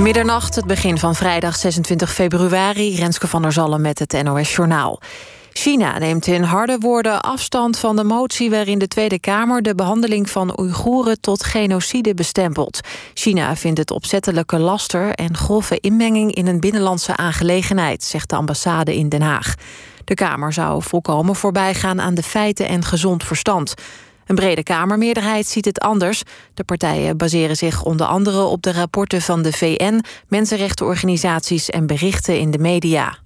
Middernacht, het begin van vrijdag 26 februari. Renske van der Zallen met het NOS Journaal. China neemt in harde woorden afstand van de motie waarin de Tweede Kamer de behandeling van Oeigoeren tot genocide bestempelt. China vindt het opzettelijke laster en grove inmenging in een binnenlandse aangelegenheid, zegt de ambassade in Den Haag. De Kamer zou volkomen voorbij gaan aan de feiten en gezond verstand. Een brede Kamermeerderheid ziet het anders. De partijen baseren zich onder andere op de rapporten van de VN, mensenrechtenorganisaties en berichten in de media.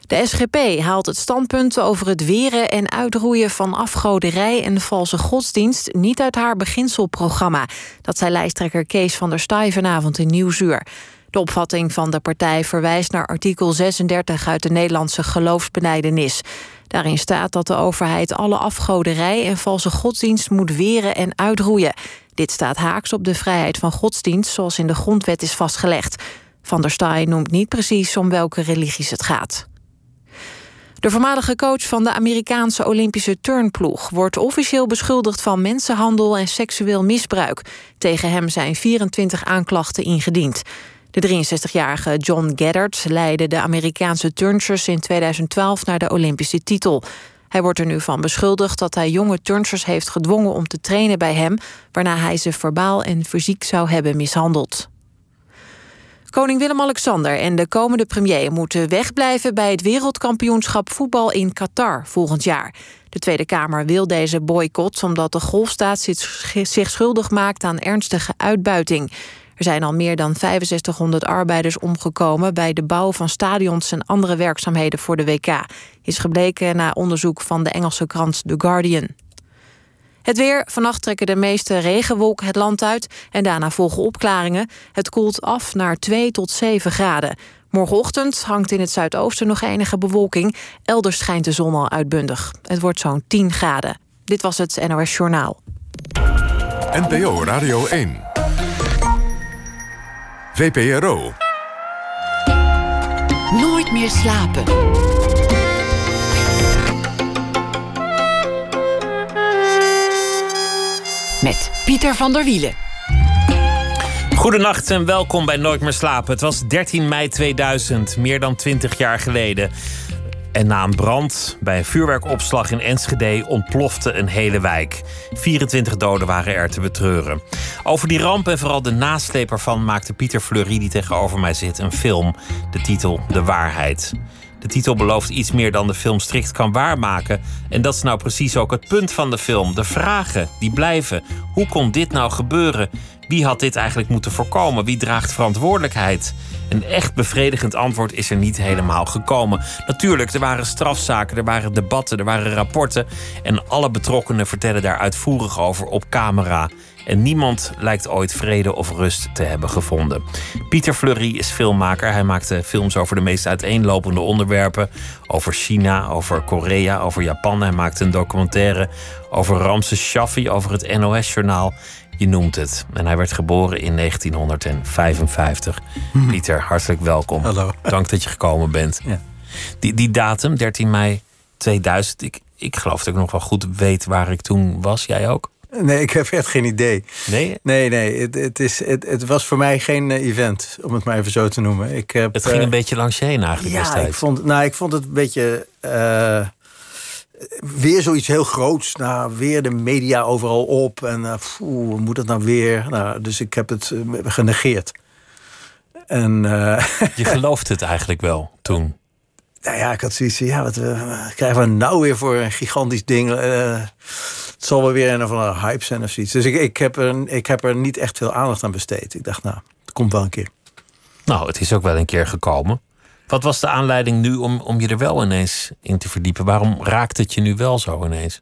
De SGP haalt het standpunt over het weren en uitroeien van afgoderij en valse godsdienst niet uit haar beginselprogramma. Dat zei lijsttrekker Kees van der Staaij vanavond in Nieuwsuur. De opvatting van de partij verwijst naar artikel 36 uit de Nederlandse geloofsbenijdenis. Daarin staat dat de overheid alle afgoderij en valse godsdienst moet weren en uitroeien. Dit staat haaks op de vrijheid van godsdienst zoals in de grondwet is vastgelegd. Van der Staaij noemt niet precies om welke religies het gaat. De voormalige coach van de Amerikaanse Olympische turnploeg wordt officieel beschuldigd van mensenhandel en seksueel misbruik. Tegen hem zijn 24 aanklachten ingediend. De 63-jarige John Gaddard leidde de Amerikaanse turnsters in 2012 naar de Olympische titel. Hij wordt er nu van beschuldigd dat hij jonge turnsters heeft gedwongen om te trainen bij hem, waarna hij ze verbaal en fysiek zou hebben mishandeld. Koning Willem-Alexander en de komende premier moeten wegblijven bij het wereldkampioenschap voetbal in Qatar volgend jaar. De Tweede Kamer wil deze boycott omdat de golfstaat zich schuldig maakt aan ernstige uitbuiting. Er zijn al meer dan 6500 arbeiders omgekomen bij de bouw van stadions en andere werkzaamheden voor de WK, is gebleken na onderzoek van de Engelse krant The Guardian. Het weer. Vannacht trekken de meeste regenwolken het land uit en daarna volgen opklaringen. Het koelt af naar 2 tot 7 graden. Morgenochtend hangt in het zuidoosten nog enige bewolking. Elders schijnt de zon al uitbundig. Het wordt zo'n 10 graden. Dit was het NOS Journaal. NPO Radio 1. VPRO. Nooit meer slapen. Met Pieter van der Wielen. Goedenacht en welkom bij Nooit meer slapen. Het was 13 mei 2000, meer dan 20 jaar geleden. En na een brand bij een vuurwerkopslag in Enschede ontplofte een hele wijk. 24 doden waren er te betreuren. Over die ramp en vooral de nasleep ervan maakte Pieter Fleury, die tegenover mij zit, een film. De titel De Waarheid. De titel belooft iets meer dan de film strikt kan waarmaken. En dat is nou precies ook het punt van de film. De vragen die blijven. Hoe kon dit nou gebeuren? Wie had dit eigenlijk moeten voorkomen? Wie draagt verantwoordelijkheid? Een echt bevredigend antwoord is er niet helemaal gekomen. Natuurlijk, er waren strafzaken, er waren debatten, er waren rapporten. En alle betrokkenen vertellen daar uitvoerig over op camera. En niemand lijkt ooit vrede of rust te hebben gevonden. Pieter Fleury is filmmaker. Hij maakte films over de meest uiteenlopende onderwerpen. Over China, over Korea, over Japan. Hij maakte een documentaire over Ramses Shaffi, over het NOS-journaal. Je noemt het. En hij werd geboren in 1955. Hmm. Pieter, hartelijk welkom. Hallo. Dank dat je gekomen bent. Ja. Die, die datum, 13 mei 2000, ik, ik geloof dat ik nog wel goed weet waar ik toen was. Jij ook? Nee, ik heb echt geen idee. Nee? Nee, nee. Het, het, is, het, het was voor mij geen eh, event, om het maar even zo te noemen. Ik heb, Het ging eh, een beetje langs je heen eigenlijk Ja, destijds. ik vond, nou, ik vond het een beetje. eh, weer zoiets heel groots. Nou, weer de media overal op. En poeh, hoe moet dat nou weer? Nou, dus ik heb het eh, genegeerd. En eh, Je gelooft het eigenlijk wel toen. nou ja, ik had zoiets van, ja, wat krijgen we nou weer voor een gigantisch ding? Het zal wel weer een of andere hype zijn of zoiets. Dus ik, ik, heb er, ik heb er niet echt veel aandacht aan besteed. Ik dacht, nou, het komt wel een keer. Nou, het is ook wel een keer gekomen. Wat was de aanleiding nu om, om je er wel ineens in te verdiepen? Waarom raakt het je nu wel zo ineens?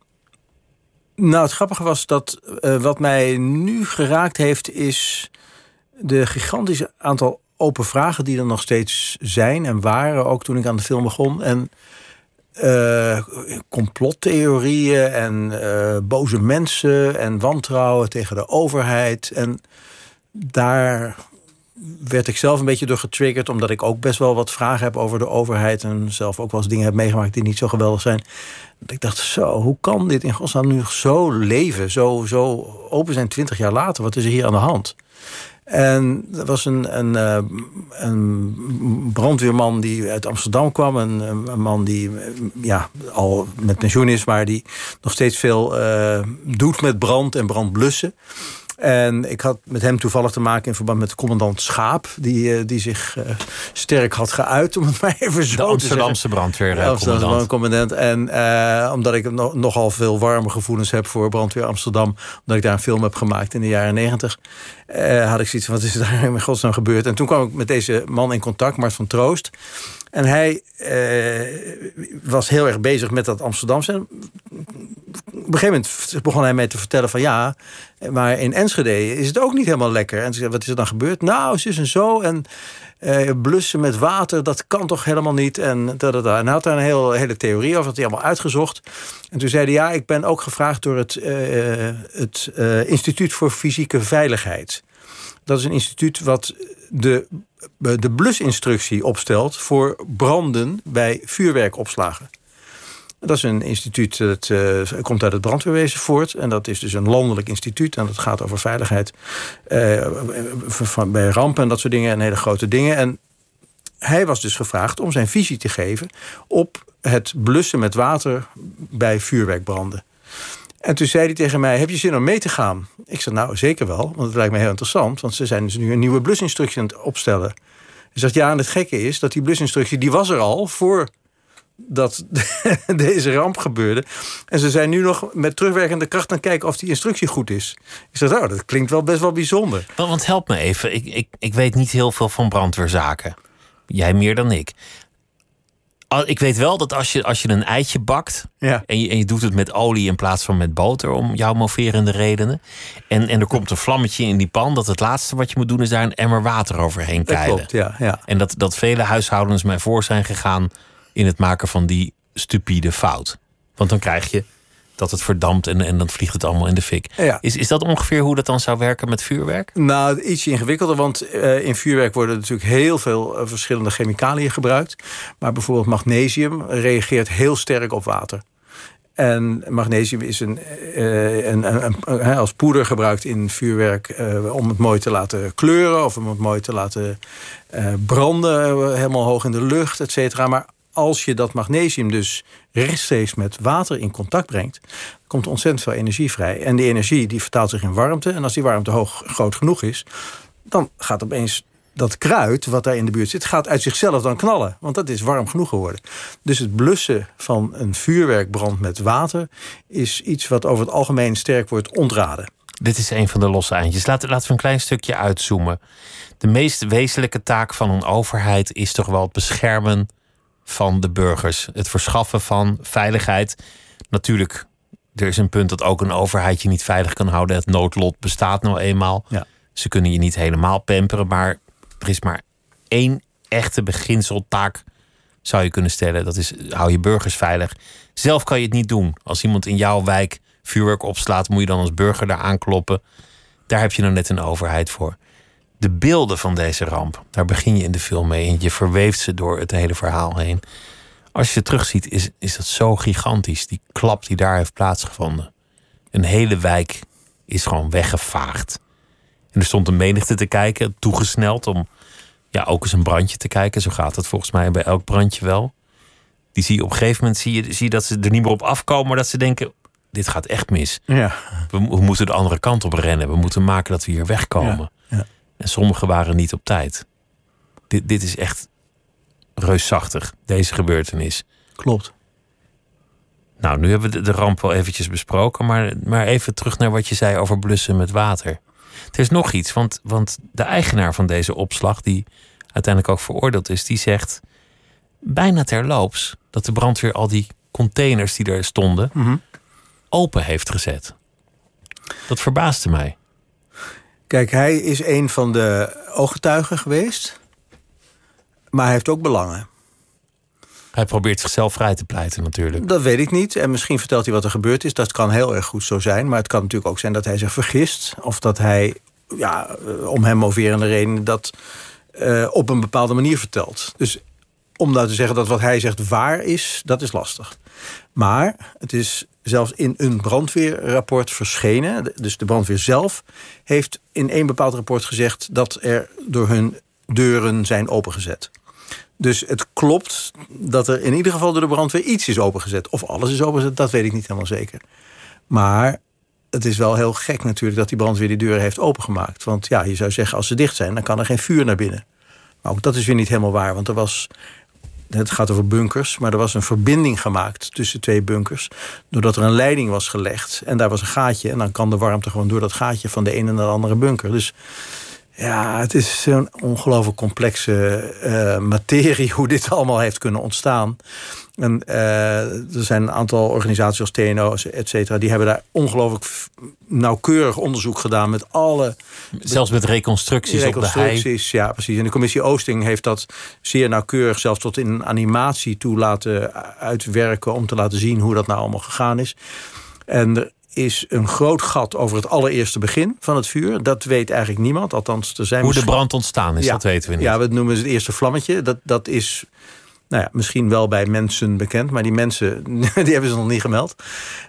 Nou, het grappige was dat eh, wat mij nu geraakt heeft, is de gigantische aantal open vragen die er nog steeds zijn en waren, ook toen ik aan de film begon. En eh, complottheorieën en eh, boze mensen en wantrouwen tegen de overheid. En daar werd ik zelf een beetje door getriggerd, omdat ik ook best wel wat vragen heb over de overheid en zelf ook wel eens dingen heb meegemaakt die niet zo geweldig zijn. Dat ik dacht, zo, hoe kan dit in godsnaam nu zo leven, zo, zo open zijn twintig jaar later? Wat is er hier aan de hand? En er was een, een, eh, een brandweerman die uit Amsterdam kwam. Een, man die ja, al met pensioen is, maar die nog steeds veel uh, doet met brand en brandblussen. En ik had met hem toevallig te maken in verband met commandant Schaap... die, uh, die zich uh, sterk had geuit, om het maar even zo de Amsterdamse brandweer, de Amsterdamse commandant. En uh, omdat ik no nogal veel warme gevoelens heb voor brandweer Amsterdam... omdat ik daar een film heb gemaakt in de jaren negentig... had ik zoiets van, wat is daar in godsnaam gebeurd? En toen kwam ik met deze man in contact, Mart van Troost... En hij was heel erg bezig met dat Amsterdamse. Op een gegeven moment begon hij mij te vertellen van ja, maar in Enschede is het ook niet helemaal lekker. En wat is er dan gebeurd? Nou, ze is en zo. En uh, blussen met water, dat kan toch helemaal niet. En, da, da, da. en hij had daar een heel, hele theorie over, dat hij allemaal uitgezocht. En toen zei hij, ja, ik ben ook gevraagd door het, uh, het uh, Instituut voor Fysieke Veiligheid. Dat is een instituut wat de, de blusinstructie opstelt voor branden bij vuurwerkopslagen. Dat is een instituut dat uh, komt uit het brandweerwezen voort. En dat is dus een landelijk instituut. En dat gaat over veiligheid uh, van, bij rampen en dat soort dingen. En hele grote dingen. En hij was dus gevraagd om zijn visie te geven op het blussen met water bij vuurwerkbranden. En toen zei hij tegen mij: Heb je zin om mee te gaan? Ik zei: Nou, zeker wel, want het lijkt me heel interessant. Want ze zijn dus nu een nieuwe blusinstructie aan het opstellen. Hij zegt: Ja, en het gekke is dat die blusinstructie die was er al voor dat deze ramp gebeurde. En ze zijn nu nog met terugwerkende kracht aan kijken of die instructie goed is. Ik zeg, nou, dat klinkt wel best wel bijzonder. Want, want help me even, ik, ik, ik weet niet heel veel van brandweerzaken. Jij meer dan ik. Ik weet wel dat als je, als je een eitje bakt ja. en, je, en je doet het met olie in plaats van met boter, om jouw moverende redenen. En, en er komt een vlammetje in die pan, dat het laatste wat je moet doen is daar een emmer water overheen keilen. Dat klopt, ja, ja. En dat, dat vele huishoudens mij voor zijn gegaan in het maken van die stupide fout. Want dan krijg je dat het verdampt en, en dan vliegt het allemaal in de fik. Ja. Is, is dat ongeveer hoe dat dan zou werken met vuurwerk? Nou, iets ingewikkelder, want uh, in vuurwerk worden natuurlijk heel veel uh, verschillende chemicaliën gebruikt. Maar bijvoorbeeld magnesium reageert heel sterk op water. En magnesium is een, uh, een, een, een, als poeder gebruikt in vuurwerk uh, om het mooi te laten kleuren of om het mooi te laten uh, branden, helemaal hoog in de lucht, et cetera. Maar als je dat magnesium dus rechtstreeks met water in contact brengt, komt ontzettend veel energie vrij. En die energie die vertaalt zich in warmte. En als die warmte hoog, groot genoeg is, dan gaat opeens dat kruid wat daar in de buurt zit, gaat uit zichzelf dan knallen. Want dat is warm genoeg geworden. Dus het blussen van een vuurwerkbrand met water is iets wat over het algemeen sterk wordt ontraden. Dit is een van de losse eindjes. Laten we een klein stukje uitzoomen. De meest wezenlijke taak van een overheid is toch wel het beschermen van de burgers. Het verschaffen van veiligheid. Natuurlijk, er is een punt dat ook een overheid je niet veilig kan houden. Het noodlot bestaat nou eenmaal. Ja. Ze kunnen je niet helemaal pamperen, maar er is maar één echte beginseltaak, zou je kunnen stellen. Dat is, hou je burgers veilig. Zelf kan je het niet doen. Als iemand in jouw wijk vuurwerk opslaat, moet je dan als burger daar aankloppen. Daar heb je nou net een overheid voor de beelden van deze ramp, daar begin je in de film mee en je verweeft ze door het hele verhaal heen. Als je ze terugziet, is, is dat zo gigantisch. Die klap die daar heeft plaatsgevonden. Een hele wijk is gewoon weggevaagd. En er stond een menigte te kijken, toegesneld om ja, ook eens een brandje te kijken. Zo gaat het volgens mij bij elk brandje wel. Die zie je op een gegeven moment zie je, zie je dat ze er niet meer op afkomen, maar dat ze denken: dit gaat echt mis. Ja. We, we moeten de andere kant op rennen. We moeten maken dat we hier wegkomen. Ja. En sommigen waren niet op tijd. Dit, dit is echt reusachtig, deze gebeurtenis. Klopt. Nou, nu hebben we de, de ramp wel eventjes besproken, maar, maar even terug naar wat je zei over blussen met water. Er is nog iets, want, want de eigenaar van deze opslag, die uiteindelijk ook veroordeeld is, die zegt bijna terloops dat de brandweer al die containers die er stonden mm -hmm. open heeft gezet. Dat verbaasde mij. Kijk, hij is een van de ooggetuigen geweest. Maar hij heeft ook belangen. Hij probeert zichzelf vrij te pleiten natuurlijk. Dat weet ik niet. En misschien vertelt hij wat er gebeurd is. Dat kan heel erg goed zo zijn. Maar het kan natuurlijk ook zijn dat hij zich vergist. Of dat hij, ja, om hem moverende reden... dat uh, op een bepaalde manier vertelt. Dus om nou te zeggen dat wat hij zegt waar is, dat is lastig. Maar het is zelfs in een brandweerrapport verschenen. Dus de brandweer zelf heeft in één bepaald rapport gezegd dat er door hun deuren zijn opengezet. Dus het klopt dat er in ieder geval door de brandweer iets is opengezet. Of alles is opengezet, dat weet ik niet helemaal zeker. Maar het is wel heel gek natuurlijk dat die brandweer die deuren heeft opengemaakt. Want ja, je zou zeggen als ze dicht zijn, dan kan er geen vuur naar binnen. Maar ook dat is weer niet helemaal waar. Want er was het gaat over bunkers, maar er was een verbinding gemaakt tussen twee bunkers. Doordat er een leiding was gelegd en daar was een gaatje. En dan kan de warmte gewoon door dat gaatje van de ene naar de andere bunker. Dus ja, het is zo'n ongelooflijk complexe uh, materie hoe dit allemaal heeft kunnen ontstaan. En uh, er zijn een aantal organisaties als TNO, et cetera, die hebben daar ongelooflijk nauwkeurig onderzoek gedaan met alle. Zelfs met reconstructies, reconstructies op de Ja, precies. En de commissie Oosting heeft dat zeer nauwkeurig, zelfs tot in een animatie toe laten uitwerken om te laten zien hoe dat nou allemaal gegaan is. En er is een groot gat over het allereerste begin van het vuur. Dat weet eigenlijk niemand. Althans, er zijn Hoe de brand ontstaan is, dat weten we niet. Ja, we noemen het eerste vlammetje. Dat, dat is nou ja, misschien wel bij mensen bekend, maar die mensen die hebben ze nog niet gemeld.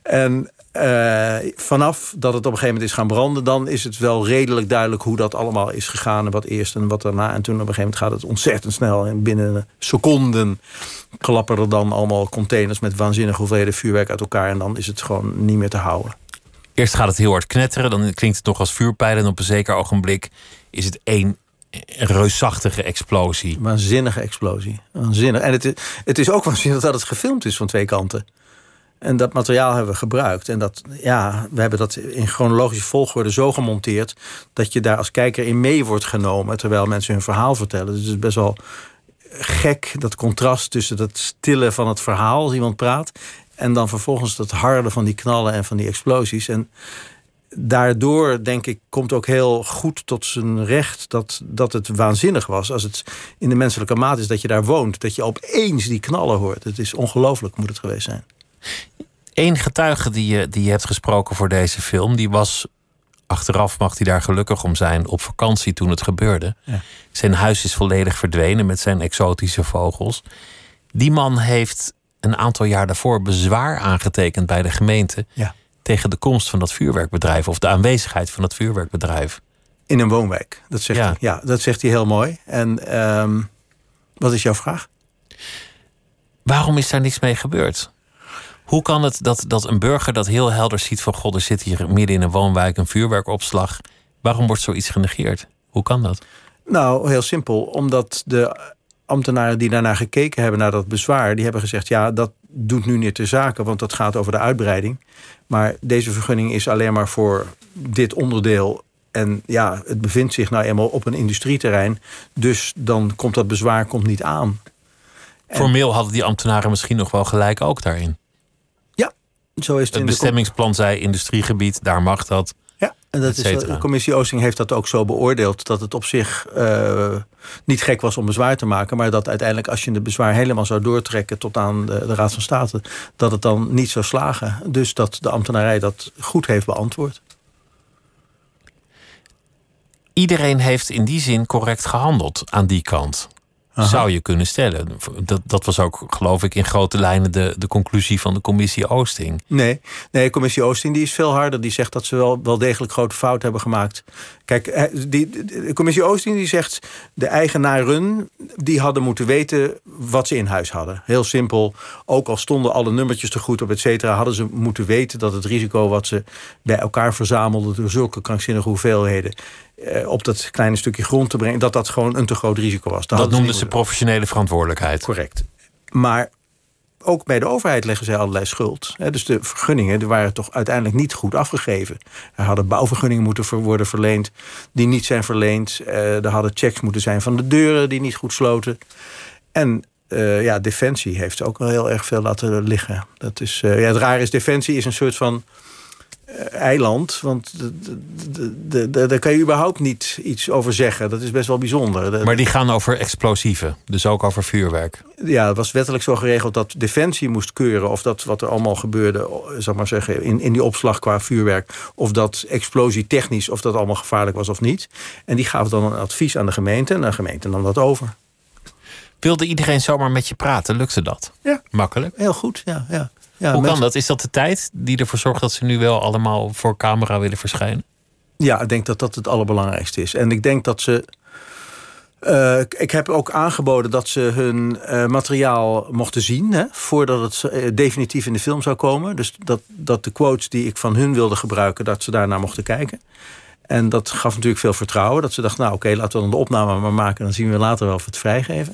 En uh, vanaf dat het op een gegeven moment is gaan branden, dan is het wel redelijk duidelijk hoe dat allemaal is gegaan. En wat eerst en wat daarna. En toen op een gegeven moment gaat het ontzettend snel. En binnen seconden klappen er dan allemaal containers met waanzinnige hoeveelheden vuurwerk uit elkaar. En dan is het gewoon niet meer te houden. Eerst gaat het heel hard knetteren, dan klinkt het nog als vuurpijlen. En op een zeker ogenblik is het één reusachtige explosie. Waanzinnige explosie. Waanzinnig. En het is, het is ook waanzinnig dat het gefilmd is van twee kanten. En dat materiaal hebben we gebruikt. En dat, ja, we hebben dat in chronologische volgorde zo gemonteerd... dat je daar als kijker in mee wordt genomen... terwijl mensen hun verhaal vertellen. Dus het is best wel gek, dat contrast tussen dat stille van het verhaal... als iemand praat... en dan vervolgens dat harde van die knallen en van die explosies. En daardoor, denk ik, komt ook heel goed tot zijn recht dat, dat het waanzinnig was. Als het in de menselijke maat is dat je daar woont, dat je opeens die knallen hoort. Het is ongelooflijk, moet het geweest zijn. Eén getuige die je, die je hebt gesproken voor deze film, die was achteraf, mag hij daar gelukkig om zijn, op vakantie toen het gebeurde. Ja. Zijn huis is volledig verdwenen met zijn exotische vogels. Die man heeft een aantal jaar daarvoor bezwaar aangetekend bij de gemeente. Ja tegen de komst van dat vuurwerkbedrijf of de aanwezigheid van dat vuurwerkbedrijf. In een woonwijk. Dat zegt, ja. Hij. Ja, dat zegt hij heel mooi. En um, wat is jouw vraag? Waarom is daar niets mee gebeurd? Hoe kan het dat, dat een burger dat heel helder ziet van god, er zit hier midden in een woonwijk een vuurwerkopslag. Waarom wordt zoiets genegeerd? Hoe kan dat? Nou, heel simpel. Omdat de ambtenaren die daarnaar gekeken hebben, naar dat bezwaar, die hebben gezegd: ja, dat doet nu niet de zaken, want dat gaat over de uitbreiding. Maar deze vergunning is alleen maar voor dit onderdeel. En ja, het bevindt zich nou eenmaal op een industrieterrein. Dus dan komt dat bezwaar komt niet aan. Formeel hadden die ambtenaren misschien nog wel gelijk ook daarin. Ja, zo is het. Het bestemmingsplan zei industriegebied, daar mag dat. En dat is, de commissie Oosting heeft dat ook zo beoordeeld. Dat het op zich uh, niet gek was om bezwaar te maken. Maar dat uiteindelijk als je de bezwaar helemaal zou doortrekken tot aan de, de, Raad van State. Dat het dan niet zou slagen. Dus dat de ambtenarij dat goed heeft beantwoord. Iedereen heeft in die zin correct gehandeld aan die kant. Zou je kunnen stellen. Dat, dat was ook, geloof ik, in grote lijnen de, de conclusie van de commissie Oosting. Nee, nee, commissie Oosting die is veel harder. Die zegt dat ze wel, wel degelijk grote fouten hebben gemaakt. Kijk, die, de commissie Oosting die zegt... de eigenaren die hadden moeten weten wat ze in huis hadden. Heel simpel. Ook al stonden alle nummertjes er goed op, et cetera... hadden ze moeten weten dat het risico wat ze bij elkaar verzamelden... door zulke krankzinnige hoeveelheden eh, op dat kleine stukje grond te brengen, dat dat gewoon een te groot risico was. Dat, noemden ze professionele verantwoordelijkheid. Correct. Maar ook bij de overheid leggen zij allerlei schuld. Dus de vergunningen die waren toch uiteindelijk niet goed afgegeven. Er hadden bouwvergunningen moeten worden verleend die niet zijn verleend. Eh, er hadden checks moeten zijn van de deuren die niet goed sloten. En uh, ja, Defensie heeft ook wel heel erg veel laten liggen. Dat is, ja, het raar is, Defensie is een soort van eh, eiland. Want daar kan je überhaupt niet iets over zeggen. Dat is best wel bijzonder. Maar die gaan over explosieven, dus ook over vuurwerk. Ja, het was wettelijk zo geregeld dat Defensie moest keuren... of dat wat er allemaal gebeurde, zeg maar zeggen, in, in die opslag qua vuurwerk... of dat explosie technisch, of dat allemaal gevaarlijk was of niet. En die gaven dan een advies aan de gemeente en de gemeente nam dat over. Wilde iedereen zomaar met je praten? Lukte dat? Ja. Makkelijk? Heel goed, ja. ja. Ja Hoe kan mensen- dat? Is dat de tijd die ervoor zorgt dat ze nu wel allemaal voor camera willen verschijnen? Ja, ik denk dat dat het allerbelangrijkste is. En ik denk dat ze. eh, ik heb ook aangeboden dat ze hun eh, materiaal mochten zien. Hè, voordat het eh, definitief in de film zou komen. Dus dat, dat de quotes die ik van hun wilde gebruiken, dat ze daarna mochten kijken. En dat gaf natuurlijk veel vertrouwen. Dat ze dachten, nou oké, laten we dan de opname maar maken. Dan zien we later wel of we het vrijgeven.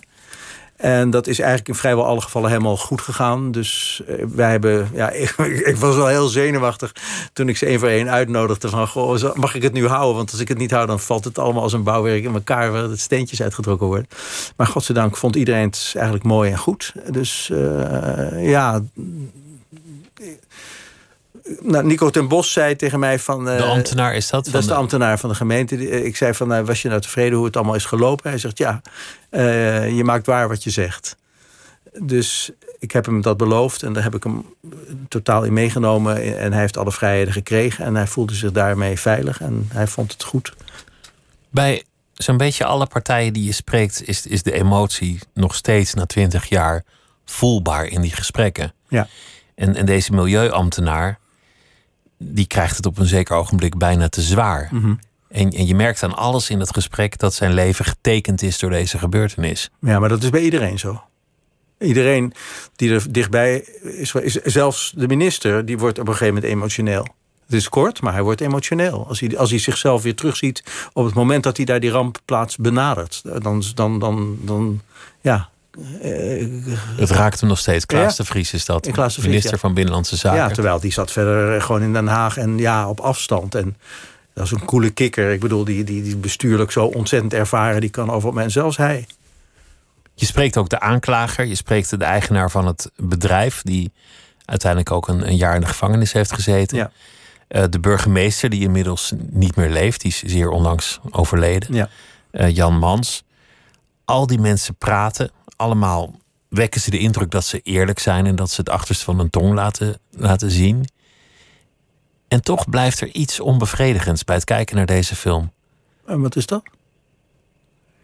En dat is eigenlijk in vrijwel alle gevallen helemaal goed gegaan. Dus eh, wij hebben, ja, ik, was wel heel zenuwachtig toen ik ze één voor één uitnodigde van, goh, mag ik het nu houden? Want als ik het niet hou, dan valt het allemaal als een bouwwerk in elkaar waar de steentjes uitgetrokken worden. Maar godzijdank vond iedereen het eigenlijk mooi en goed. Dus eh, ja. Nou, Nico ten Bos zei tegen mij van... De eh, ambtenaar is dat? dat is de ambtenaar van de gemeente. Die- Ik zei van, eh, was je nou tevreden hoe het allemaal is gelopen? Hij zegt, ja, eh, je maakt waar wat je zegt. Dus ik heb hem dat beloofd en daar heb ik hem totaal in meegenomen. En hij heeft alle vrijheden gekregen en hij voelde zich daarmee veilig en hij vond het goed. Bij zo'n beetje alle partijen die je spreekt, is, is de emotie nog steeds na twintig jaar voelbaar in die gesprekken. Ja. En, en deze milieuambtenaar, die krijgt het op een zeker ogenblik bijna te zwaar. Mhm. En, en je merkt aan alles in het gesprek dat zijn leven getekend is door deze gebeurtenis. Ja, maar dat is bij iedereen zo. Iedereen die er dichtbij is, is zelfs de minister, die wordt op een gegeven moment emotioneel. Het is kort, maar hij wordt emotioneel. Als hij, als hij zichzelf weer terugziet op het moment dat hij daar die rampplaats benadert. Dan, dan, dan, dan ja. Eh, Het raakt hem nog steeds. Klaas Ja. de Vries is dat, Klaas de Vries, minister ja. van Binnenlandse Zaken. Ja, terwijl die zat verder gewoon in Den Haag en ja, op afstand. En dat is een coole kikker. Ik bedoel, die, die, die bestuurlijk zo ontzettend ervaren, die kan over en zelfs hij. Je spreekt ook de aanklager, je spreekt de eigenaar van het bedrijf, die uiteindelijk ook een, een jaar in de gevangenis heeft gezeten. Ja. Eh, de burgemeester, die inmiddels niet meer leeft, die is zeer onlangs overleden. Ja. Eh, Jan Mans. Al die mensen praten, allemaal wekken ze de indruk dat ze eerlijk zijn en dat ze het achterste van hun tong laten, laten zien. En toch blijft er iets onbevredigends bij het kijken naar deze film. En wat is dat?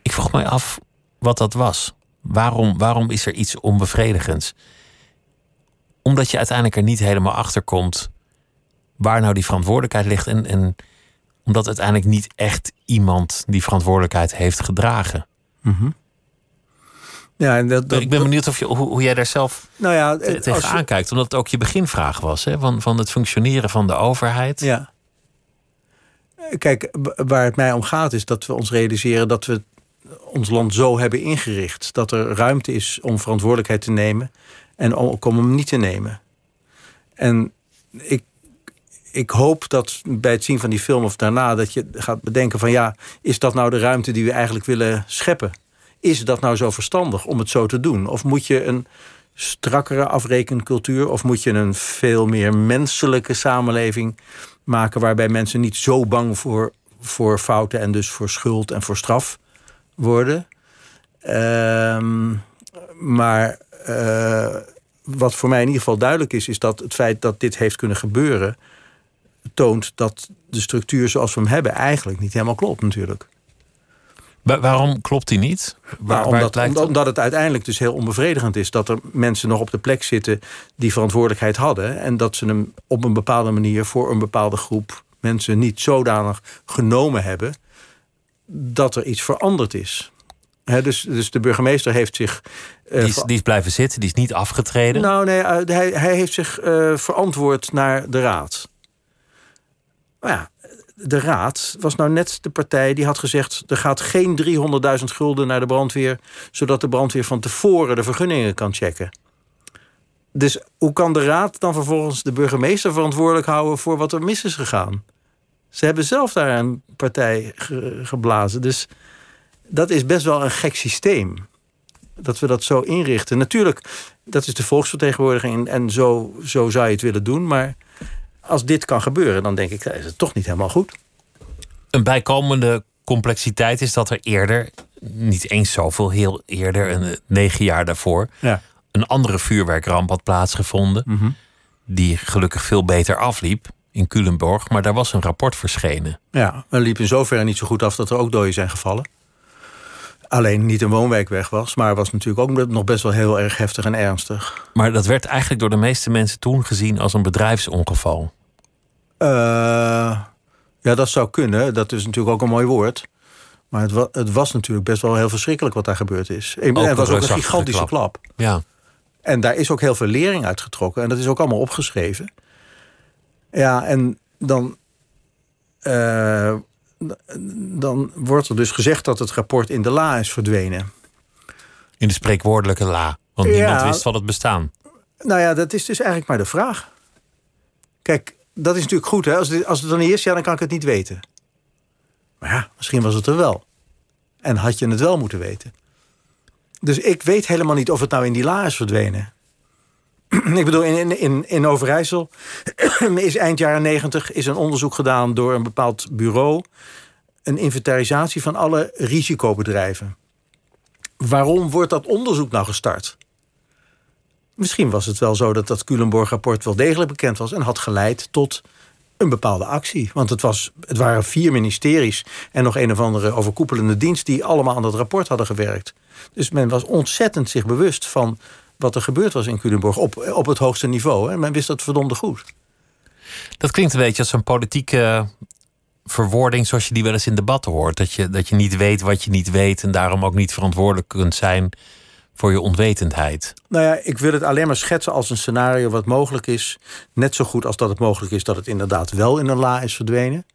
Ik vroeg mij af wat dat was. Waarom, waarom is er iets onbevredigends? Omdat je uiteindelijk er niet helemaal achter komt waar nou die verantwoordelijkheid ligt. En, en omdat uiteindelijk niet echt iemand die verantwoordelijkheid heeft gedragen. Ja, en dat, dat, ik ben benieuwd of je, hoe, hoe jij daar zelf nou ja, te- tegenaan kijkt. Omdat het ook je beginvraag was hè? Van, van het functioneren van de overheid. Ja. Kijk, waar het mij om gaat is dat we ons realiseren dat we ons land zo hebben ingericht. Dat er ruimte is om verantwoordelijkheid te nemen en ook om hem niet te nemen. En ik, ik hoop dat bij het zien van die film of daarna... dat je gaat bedenken van ja, is dat nou de ruimte die we eigenlijk willen scheppen? Is dat nou zo verstandig om het zo te doen? Of moet je een strakkere afrekencultuur... of moet je een veel meer menselijke samenleving maken... waarbij mensen niet zo bang voor, voor fouten... en dus voor schuld en voor straf worden. Ehm, maar eh, wat voor mij in ieder geval duidelijk is... is dat het feit dat dit heeft kunnen gebeuren... toont dat de structuur zoals we hem hebben... eigenlijk niet helemaal klopt natuurlijk. Wa- waarom klopt die niet? Waar, Maar waar omdat, het lijkt omdat, het uiteindelijk dus heel onbevredigend is... dat er mensen nog op de plek zitten die verantwoordelijkheid hadden... en dat ze hem op een bepaalde manier voor een bepaalde groep mensen... niet zodanig genomen hebben dat er iets veranderd is. Dus, dus de burgemeester heeft zich... eh, Die is, ver- die is blijven zitten, die is niet afgetreden. nou, nee, eh, hij, hij heeft zich eh, verantwoord naar de raad. Maar ja, de raad was nou net de partij die had gezegd... er gaat geen 300.000 gulden naar de brandweer... zodat de brandweer van tevoren de vergunningen kan checken. Dus hoe kan de raad dan vervolgens de burgemeester verantwoordelijk houden... voor wat er mis is gegaan? Ze hebben zelf daar een partij ge- geblazen. Dus dat is best wel een gek systeem dat we dat zo inrichten. Natuurlijk, dat is de volksvertegenwoordiging en zo, zo zou je het willen doen. Maar als dit kan gebeuren, dan denk ik, dat is het toch niet helemaal goed. Een bijkomende complexiteit is dat er eerder, niet eens zoveel, heel eerder, een, eh, negen jaar daarvoor, Ja. een andere vuurwerkramp had plaatsgevonden. Mhm. Die gelukkig veel beter afliep in Culemborg. Maar daar was een rapport verschenen. Ja, het liep in zoverre niet zo goed af dat er ook doden zijn gevallen. alleen niet een woonwijkweg was. Maar was natuurlijk ook nog best wel heel erg heftig en ernstig. Maar dat werd eigenlijk door de meeste mensen toen gezien als een bedrijfsongeval. Uh, ja, dat zou kunnen. Dat is natuurlijk ook een mooi woord. Maar het, wa het was natuurlijk best wel heel verschrikkelijk wat daar gebeurd is. En het was ook een gigantische klap. Ja. En daar is ook heel veel lering uitgetrokken. En dat is ook allemaal opgeschreven. Ja, en dan, uh, dan wordt er dus gezegd dat het rapport in de la is verdwenen. In de spreekwoordelijke la. Want ja, niemand wist van het bestaan. Nou ja, dat is dus eigenlijk maar de vraag. Kijk, dat is natuurlijk goed. Hè? Als, het, als het er niet is, ja, dan kan ik het niet weten. Maar ja, misschien was het er wel. En had je het wel moeten weten. Dus ik weet helemaal niet of het nou in die la is verdwenen. ik bedoel, in, in, in Overijssel is eind jaren negentig een onderzoek gedaan door een bepaald bureau. Een inventarisatie van alle risicobedrijven. Waarom wordt dat onderzoek nou gestart? Misschien was het wel zo dat dat Culemborg-rapport wel degelijk bekend was en had geleid tot een bepaalde actie. Want het, was, het waren vier ministeries en nog een of andere overkoepelende dienst die allemaal aan dat rapport hadden gewerkt. Dus men was ontzettend zich bewust van wat er gebeurd was in Culemborg op, op het hoogste niveau. En men wist dat verdomde goed. Dat klinkt een beetje als een politieke verwoording zoals je die wel eens in debatten hoort. Dat je, dat je niet weet wat je niet weet en daarom ook niet verantwoordelijk kunt zijn voor je onwetendheid. Nou ja, ik wil het alleen maar schetsen als een scenario wat mogelijk is. Net zo goed als dat het mogelijk is dat het inderdaad wel in een la is verdwenen.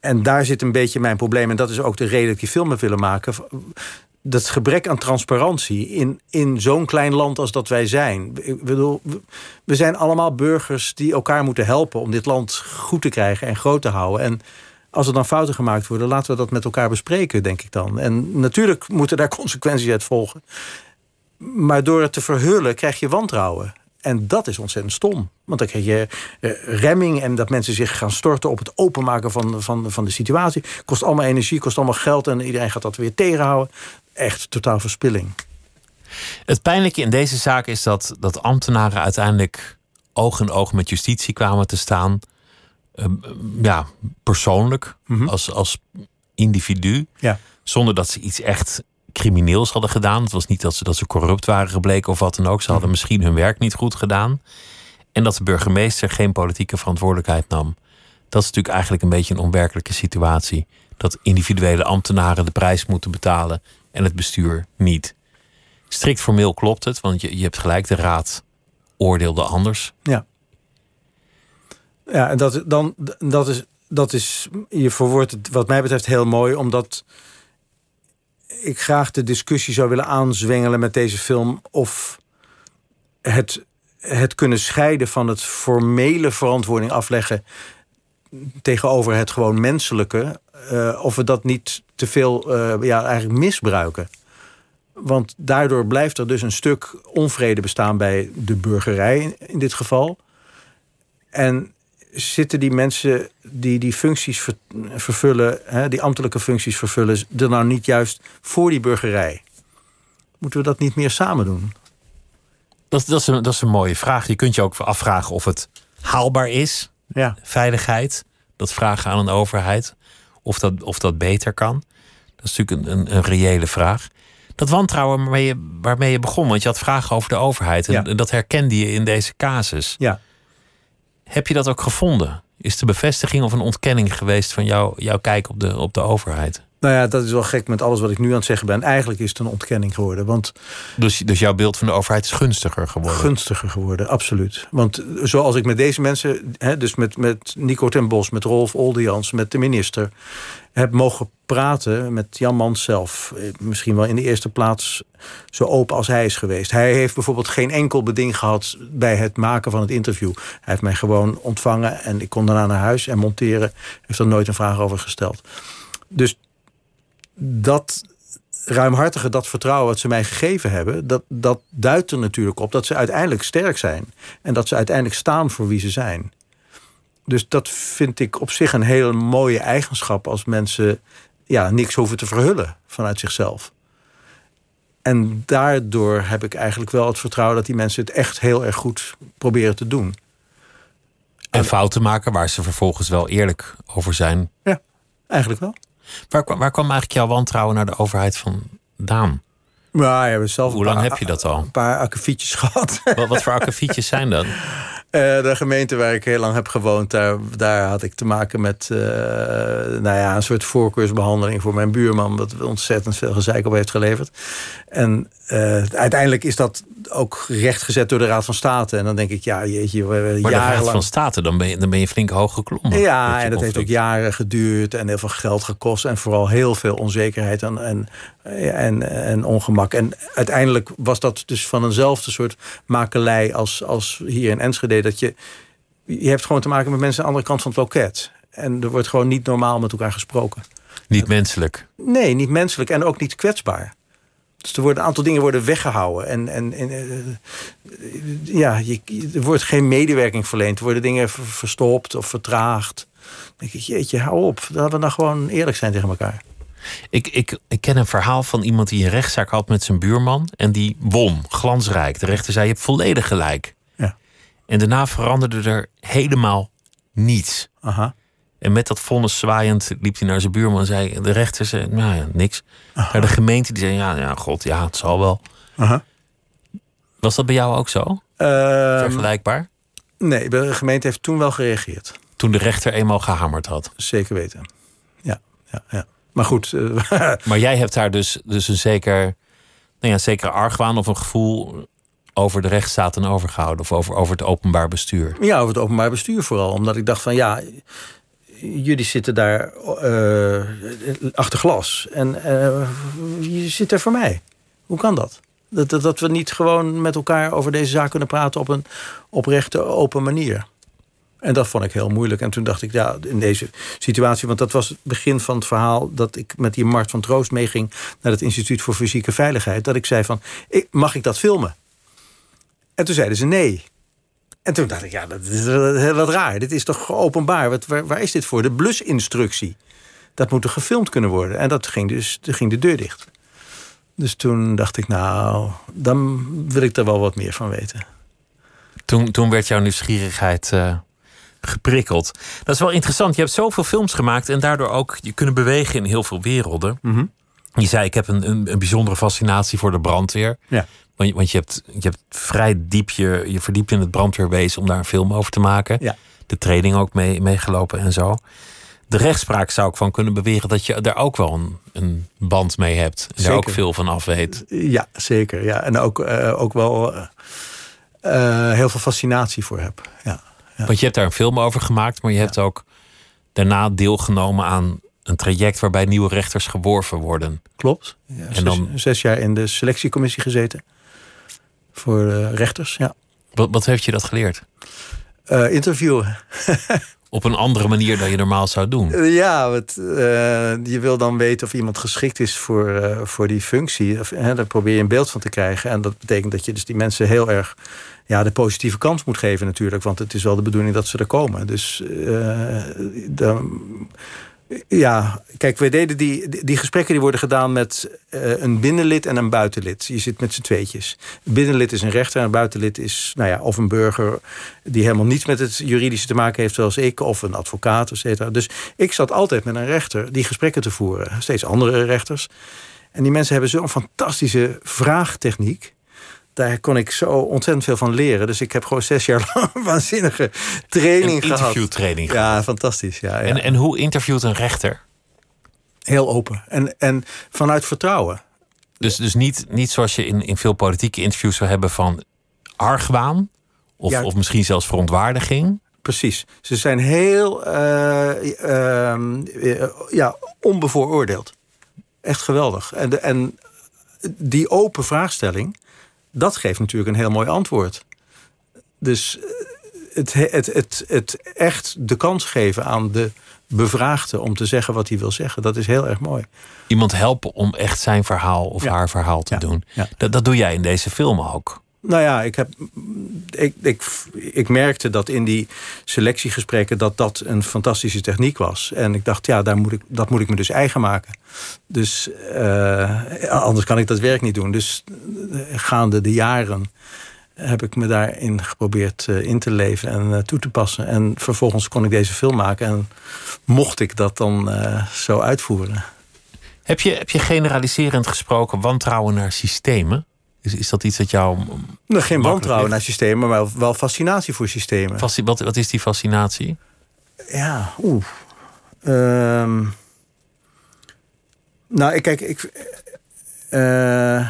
En daar zit een beetje mijn probleem. En dat is ook de reden dat ik die film willen maken dat gebrek aan transparantie in, in zo'n klein land als dat wij zijn. Ik bedoel, we zijn allemaal burgers die elkaar moeten helpen om dit land goed te krijgen en groot te houden. En als er dan fouten gemaakt worden, laten we dat met elkaar bespreken, denk ik dan. En natuurlijk moeten daar consequenties uit volgen. Maar door het te verhullen krijg je wantrouwen. En dat is ontzettend stom. Want dan krijg je eh, remming en dat mensen zich gaan storten op het openmaken van, van, van de situatie. Kost allemaal energie, kost allemaal geld en iedereen gaat dat weer tegenhouden echt totaal verspilling. Het pijnlijke in deze zaak is dat, dat ambtenaren uiteindelijk oog in oog met justitie kwamen te staan. Ehm, ja, persoonlijk, mhm. als, als individu. Ja. Zonder dat ze iets echt crimineels hadden gedaan. Het was niet dat ze, dat ze corrupt waren gebleken of wat dan ook. Ze hadden mhm. misschien hun werk niet goed gedaan. En dat de burgemeester geen politieke verantwoordelijkheid nam. Dat is natuurlijk eigenlijk een beetje een onwerkelijke situatie. Dat individuele ambtenaren de prijs moeten betalen en het bestuur niet. Strikt formeel klopt het, want je, je hebt gelijk, de raad oordeelde anders. Ja. Ja, en dat, dan, dat, is, dat is, je verwoordt wat mij betreft heel mooi, omdat ik graag de discussie zou willen aanzwengelen met deze film of het, het kunnen scheiden van het formele verantwoording afleggen tegenover het gewoon menselijke, uh, of we dat niet te veel uh, ja, eigenlijk misbruiken. Want daardoor blijft er dus een stuk onvrede bestaan bij de burgerij in dit geval. En zitten die mensen die die functies vervullen, hè, die ambtelijke functies vervullen, er nou niet juist voor die burgerij? Moeten we dat niet meer samen doen? Dat, dat, is, een, dat is een mooie vraag. Je kunt je ook afvragen of het haalbaar is. Ja. Veiligheid. Dat vragen aan een overheid. Of dat, of dat beter kan. Dat is natuurlijk een, een, een reële vraag. Dat wantrouwen waarmee je, waarmee je begon, want je had vragen over de overheid. En, dat herkende je in deze casus. Ja. Heb je dat ook gevonden? Is de bevestiging of een ontkenning geweest van jou, jouw kijk op de, op de overheid? Nou ja, dat is wel gek met alles wat ik nu aan het zeggen ben. Eigenlijk is het een ontkenning geworden. Want dus, dus jouw beeld van de overheid is gunstiger geworden? Gunstiger geworden, absoluut. Want zoals ik met deze mensen, hè, dus met, met Nico ten Bos, met Rolf Oldejans, met de minister, heb mogen praten met Jan Mans zelf. Misschien wel in de eerste plaats zo open als hij is geweest. Hij heeft bijvoorbeeld geen enkel beding gehad bij het maken van het interview. Hij heeft mij gewoon ontvangen en ik kon daarna naar huis en monteren. Heeft er nooit een vraag over gesteld. Dus dat ruimhartige, dat vertrouwen wat ze mij gegeven hebben, dat, dat duidt er natuurlijk op dat ze uiteindelijk sterk zijn. En dat ze uiteindelijk staan voor wie ze zijn. Dus dat vind ik op zich een hele mooie eigenschap als mensen ja, niks hoeven te verhullen vanuit zichzelf. En daardoor heb ik eigenlijk wel het vertrouwen dat die mensen het echt heel erg goed proberen te doen. En fouten maken waar ze vervolgens wel eerlijk over zijn. Ja, eigenlijk wel. Waar, kwam- waar kwam eigenlijk jouw wantrouwen naar de overheid vandaan? Je hebt zelf Hoe lang paar- heb je dat al? Een paar akkefietjes gehad. Wat, wat voor akkefietjes zijn dat? Eh, de gemeente waar ik heel lang heb gewoond, daar, daar had ik te maken met eh, nou ja, een soort voorkeursbehandeling voor mijn buurman, wat ontzettend veel gezeik op heeft geleverd. En eh, uiteindelijk is dat ook rechtgezet door de Raad van State. En dan denk ik, ja, jeetje, Maar de Raad jarenlang. van State, dan ben je, dan ben je flink hoog geklommen. Ja, en dat heeft ook jaren geduurd en heel veel geld gekost. En vooral heel veel onzekerheid en, en, en, en ongemak. En uiteindelijk was dat dus van eenzelfde soort makelij als, als hier in Enschede. Dat je, je hebt gewoon te maken met mensen aan de andere kant van het loket. En er wordt gewoon niet normaal met elkaar gesproken. Niet menselijk. Nee, niet menselijk en ook niet kwetsbaar. Dus er worden een aantal dingen worden weggehouden. En, en, en eh, ja, je, er wordt geen medewerking verleend. Er worden dingen ver- verstopt of vertraagd. Dan denk ik, jeetje, hou op. Laten we dan gewoon eerlijk zijn tegen elkaar. Ik, ik, ik ken een verhaal van iemand die een rechtszaak had met zijn buurman. En die won, glansrijk. De rechter zei, je hebt volledig gelijk. En daarna veranderde er helemaal niets. Aha. En met dat vonnis zwaaiend liep hij naar zijn buurman en zei... De rechter zei, nou ja, niks. Maar de gemeente die zei, ja, ja, god, ja, het zal wel. Aha. Was dat bij jou ook zo? Ehm, Vergelijkbaar? nee, de gemeente heeft toen wel gereageerd. Toen de rechter eenmaal gehamerd had. Zeker weten. Ja, ja, ja. Maar goed, eh, Maar jij hebt daar dus, dus een zeker, nou ja, zekere argwaan of een gevoel over de rechtsstaat en overgehouden. Of over, over het openbaar bestuur. Ja, over het openbaar bestuur vooral. Omdat ik dacht van ja, jullie zitten daar eh, achter glas. En eh, je zit er voor mij. Hoe kan dat? Dat, dat? dat we niet gewoon met elkaar over deze zaak kunnen praten op een oprechte, open manier. En dat vond ik heel moeilijk. En toen dacht ik, ja, in deze situatie... want dat was het begin van het verhaal... dat ik met die Mart van Troost meeging... naar het Instituut voor Fysieke Veiligheid. Dat ik zei van, mag ik dat filmen? En toen zeiden ze nee. En toen dacht ik, ja, dat is wel wat raar. Dit is toch openbaar? Wat, waar, waar is dit voor? De blusinstructie. Dat moet er gefilmd kunnen worden. En dat ging dus ging de deur dicht. Dus toen dacht ik, nou, dan wil ik er wel wat meer van weten. Toen, toen werd jouw nieuwsgierigheid eh, geprikkeld. Dat is wel interessant. Je hebt zoveel films gemaakt en daardoor ook je kunnen bewegen in heel veel werelden. Mhm. Je zei, ik heb een, een, een bijzondere fascinatie voor de brandweer. Ja. Want, je- want je, hebt, je hebt vrij diep je, je verdiept in het brandweerwezen om daar een film over te maken. Ja. De training ook mee, meegelopen en zo. De rechtspraak zou ik van kunnen beweren dat je daar ook wel een, een band mee hebt. En daar Zeker. ook veel van af weet. Ja, zeker. Ja. En ook, eh, ook wel eh, eh, heel veel fascinatie voor heb. Ja. Want je hebt daar een film over gemaakt, maar je hebt ook daarna deelgenomen aan een traject waarbij nieuwe rechters geworven worden. Klopt. Ja, En zes, dan- zes jaar in de selectiecommissie gezeten. Voor eh, rechters, ja. Wat, wat heeft je dat geleerd? Eh, interviewen. Op een andere manier dan je normaal zou doen. Eh, Ja, eh, je wil dan weten of iemand geschikt is voor, eh, voor die functie. Of, hè, daar probeer je een beeld van te krijgen. En dat betekent dat je dus die mensen heel erg ja, de positieve kans moet geven natuurlijk. Want het is wel de bedoeling dat ze er komen. Dus eh, dan, ja, kijk, wij deden die, die- gesprekken die worden gedaan met eh, een binnenlid en een buitenlid. Je zit met z'n tweetjes. Het binnenlid is een rechter en een buitenlid is nou ja, of een burger die helemaal niets met het juridische te maken heeft, zoals ik, of een advocaat, et cetera. Dus ik zat altijd met een rechter die gesprekken te voeren. Steeds andere rechters. En die mensen hebben zo'n fantastische vraagtechniek. Daar kon ik zo ontzettend veel van leren. Dus ik heb gewoon zes jaar lang waanzinnige training Een gehad. interviewtraining. Ja, fantastisch. Ja, ja. En, en hoe interviewt een rechter? Heel open. En, en vanuit vertrouwen. Dus, dus niet, niet zoals je in, in veel politieke interviews zou hebben van argwaan. Of, Ja. of misschien zelfs verontwaardiging. Precies. Ze zijn heel eh, ehm, eh, ja, onbevooroordeeld. Echt geweldig. En, de, en die open vraagstelling, dat geeft natuurlijk een heel mooi antwoord. Dus eh, het, het, het, het echt de kans geven aan de bevraagde om te zeggen wat hij wil zeggen, dat is heel erg mooi. Iemand helpen om echt zijn verhaal of Ja. haar verhaal te Ja. doen. Ja. Dat, dat doe jij in deze film ook. Nou ja, ik, heb, ik, ik, ik merkte dat in die selectiegesprekken dat dat een fantastische techniek was. En ik dacht, ja, daar moet ik, dat moet ik me dus eigen maken. Dus eh, anders kan ik dat werk niet doen. Dus eh, gaande de jaren heb ik me daarin geprobeerd uh, in te leven en toe te passen. En vervolgens kon ik deze film maken en mocht ik dat dan zo uitvoeren. Heb je, heb je generaliserend gesproken wantrouwen naar systemen? Is, is dat iets dat jou. Nou, geen wantrouwen naar systemen, maar wel fascinatie voor systemen. Fasci wat, wat is die fascinatie? Ja, oeh. Ehm, nou, ik kijk, ik. Uh,